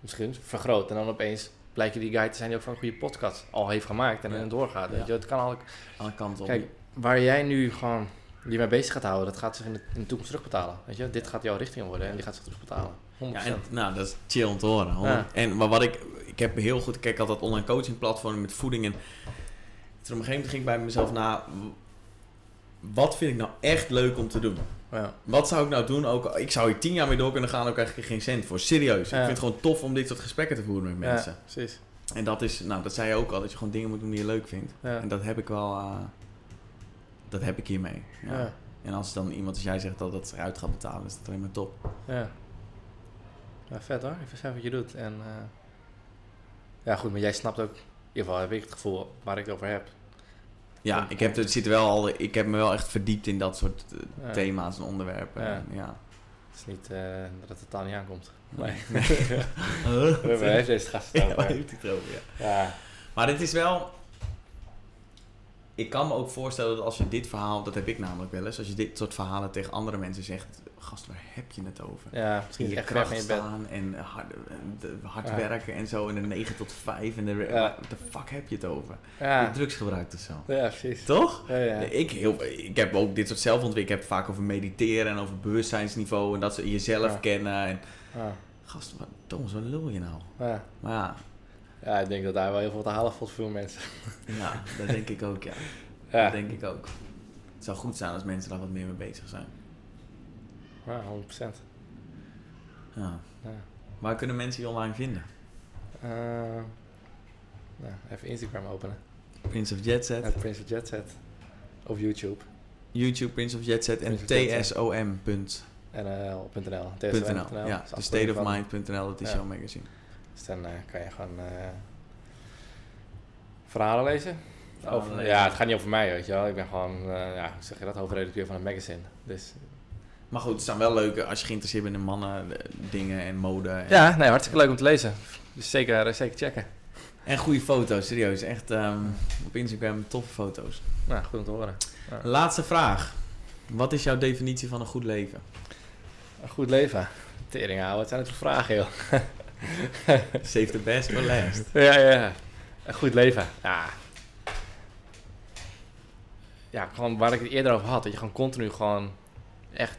misschien vergroot. En dan opeens blijkt die guy te zijn die ook van een goede podcast al heeft gemaakt en dan doorgaat. Weet je, het kan al Alle kanten op. Kijk, waar jij nu gewoon je mee bezig gaat houden, dat gaat zich in de, in de toekomst terugbetalen. Weet je, dit gaat jouw richting worden en die gaat zich terugbetalen. 100%. Ja, en, nou, dat is chill om te horen. Ja. En, maar wat ik, ik heb heel goed, kijk altijd online coaching platformen met voeding. En toen op een gegeven moment ging ik bij mezelf na, wat vind ik nou echt leuk om te doen? Ja. Wat zou ik nou doen? Ook, ik zou hier tien jaar mee door kunnen gaan, ook eigenlijk geen cent voor. Serieus. Ja. Ik vind het gewoon tof om dit soort gesprekken te voeren met mensen. Ja, precies. En dat is, nou, dat zei je ook al, dat je gewoon dingen moet doen die je leuk vindt. En dat heb ik wel, eh, dat heb ik hiermee. Ja. Ja. En als dan iemand als jij zegt dat dat eruit gaat betalen, is dat alleen maar top. Ja. ja, vet hoor. Even zeggen wat je doet. En eh, ja, goed, maar jij snapt ook, in ieder geval heb ik het gevoel waar ik het over heb. Ja, ik heb, het zit wel al, ik heb me wel echt verdiept in dat soort eh, Ja. thema's en onderwerpen. Ja. Ja. Het is niet eh, dat het totaal niet aankomt. Nee. Nee. We hebben deze gast over. waar heeft het over? Ja. Maar dit is wel. Ik kan me ook voorstellen dat als je dit verhaal, dat heb ik namelijk wel eens, als je dit soort verhalen tegen andere mensen zegt, gast, waar heb je het over? ja, misschien je echt kracht bed. staan en hard, de- hard Ja. werken en zo, en de 9 tot 5 en de. Ja. The fuck heb je het over? Ja. Je drugs gebruikt of zo. ja, precies. Toch? Ja, Ik, heel, ik heb ook dit soort zelfontwikkeling. Ik heb vaak over mediteren en over bewustzijnsniveau en dat ze jezelf kennen. En, gast, wat, Thomas, wat lul je nou? Ja. Maar ja, ja, ik denk dat daar wel heel veel te halen valt voor veel mensen. ja dat denk ik ook, ja. Ja, Dat denk ik ook. Het zou goed zijn als mensen daar wat meer mee bezig zijn. Ja 100%. Ja. Ja. Waar kunnen mensen je online vinden? Eh, nou, even Instagram openen. Prince of Jet Set, Het Prince of Jet Set. Op YouTube. YouTube Prince of Jet Set en of tsom.nl. NL.nl. Ja, Ja, de stateofmind.nl, dat is Ja. jouw magazine. Dus dan eh, kan je gewoon eh, verhalen lezen. Over-. Ja, het gaat niet over mij, weet je wel. Ik ben gewoon, eh, ja, hoe zeg je dat, hoofdredacteur van een magazine. Dus Maar goed, het zijn wel leuke als je geïnteresseerd bent in mannen, eh, dingen en mode. En, ja, nee, hartstikke leuk om te lezen. Dus zeker, eh, zeker checken. en goede foto's, serieus. Echt ehm, op Instagram toffe foto's. Nou, goed om te horen. Ja. Laatste vraag. Wat is jouw definitie van een goed leven? Een goed leven. Tering houden, wat zijn het voor vragen, joh? Save the best for last. Ja, ja. Een goed leven. Ja. Ja, gewoon waar ik het eerder over had. Dat je gewoon continu gewoon echt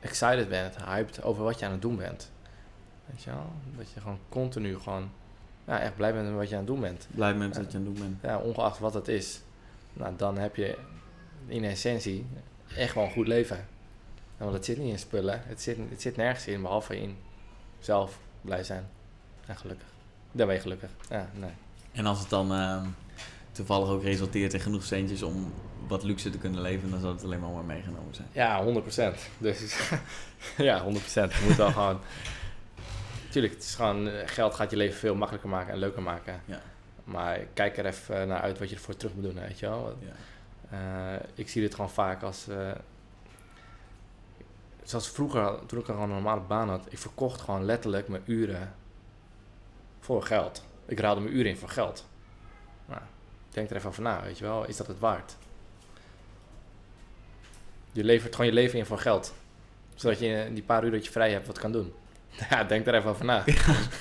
excited bent, hyped over wat je aan het doen bent. Weet je wel? Dat je gewoon continu gewoon ja, echt blij bent met wat je aan het doen bent. Blij met dat je aan het doen bent. Ja, ongeacht wat het is. Nou, dan heb je in essentie echt wel een goed leven. Want het zit niet in spullen. Het zit, het zit nergens in, behalve in zelf blij zijn. En gelukkig. Daar ben je gelukkig. Ja, nee. En als het dan ehm, toevallig ook resulteert in genoeg centjes om wat luxe te kunnen leven, dan zal het alleen maar maar meegenomen zijn. Ja, 100%. Dus ja, 100%. Je moet wel gewoon. Tuurlijk, het is gewoon, eh, geld gaat je leven veel makkelijker maken en leuker maken. Ja. Maar kijk er even naar uit wat je ervoor terug moet doen, weet je wel. Ja. eh, ik zie dit gewoon vaak als. eh, zoals vroeger, toen ik al een normale baan had, ik verkocht gewoon letterlijk mijn uren voor geld. Ik ruilde mijn uren in voor geld. Nou, denk er even over na, weet je wel. Is dat het waard? Je levert gewoon je leven in voor geld. Zodat je in die paar uur dat je vrij hebt wat kan doen. Ja, denk er even over na.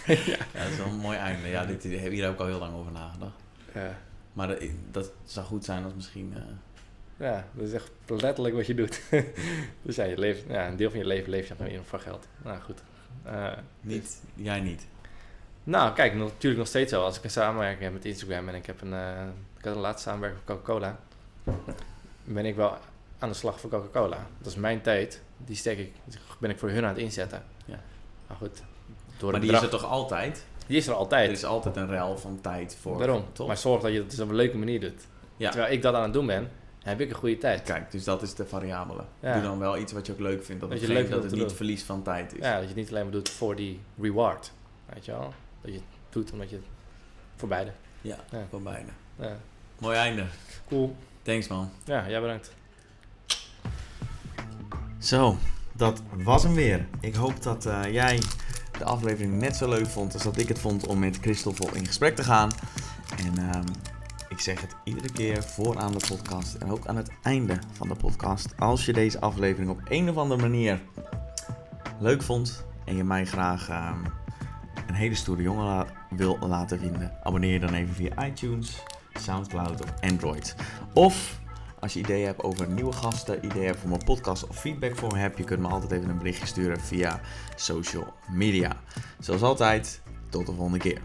Ja, dat is wel een mooi einde. Ja, dit, hier heb ik ook al heel lang over nagedacht. Ja, Maar dat, dat zou goed zijn als misschien... eh, ja dat is echt letterlijk wat je doet. dus ja, je leeft, ja, een deel van je leven leef je gewoon in voor geld. Nou goed. Eh, niet, jij niet. Nou, kijk, natuurlijk nog steeds zo. Als ik een samenwerking heb met Instagram en ik heb een, eh, ik had een laatste samenwerking met Coca-Cola, ben ik wel aan de slag voor Coca-Cola. Dat is mijn tijd, die steek ik, ben ik voor hun aan het inzetten. Ja. Maar goed, door Maar die is er toch altijd? die is er Er altijd. is altijd een ruil van tijd voor. Daarom. toch? Maar zorg dat je het dus op een leuke manier doet. Ja. Terwijl ik dat aan het doen ben, heb ik een goede tijd. Kijk, dus dat is de variabele. Ja. Doe dan wel iets wat je ook leuk vindt. Dat, Dat het je leuk dat het niet verlies van tijd is. Ja, dat je het niet alleen maar doet voor die reward. Weet je wel? Dat je het doet omdat je het voor beide. Ja, Ja. voor beide. Ja. Mooi einde. Cool. Thanks man. Ja, jij bedankt. Zo, dat was hem weer. Ik hoop dat eh, jij de aflevering net zo leuk vond als dat ik het vond om met Christoffel in gesprek te gaan. En ehm, ik zeg het iedere keer vooraan de podcast en ook aan het einde van de podcast. Als je deze aflevering op een of andere manier leuk vond en je mij graag ehm, een hele stoere jongen la- wil laten vinden, abonneer je dan even via iTunes, Soundcloud of Android. Of als je ideeën hebt over nieuwe gasten, ideeën voor mijn podcast of feedback voor me hebt, je kunt me altijd even een berichtje sturen via social media. Zoals altijd, tot de volgende keer.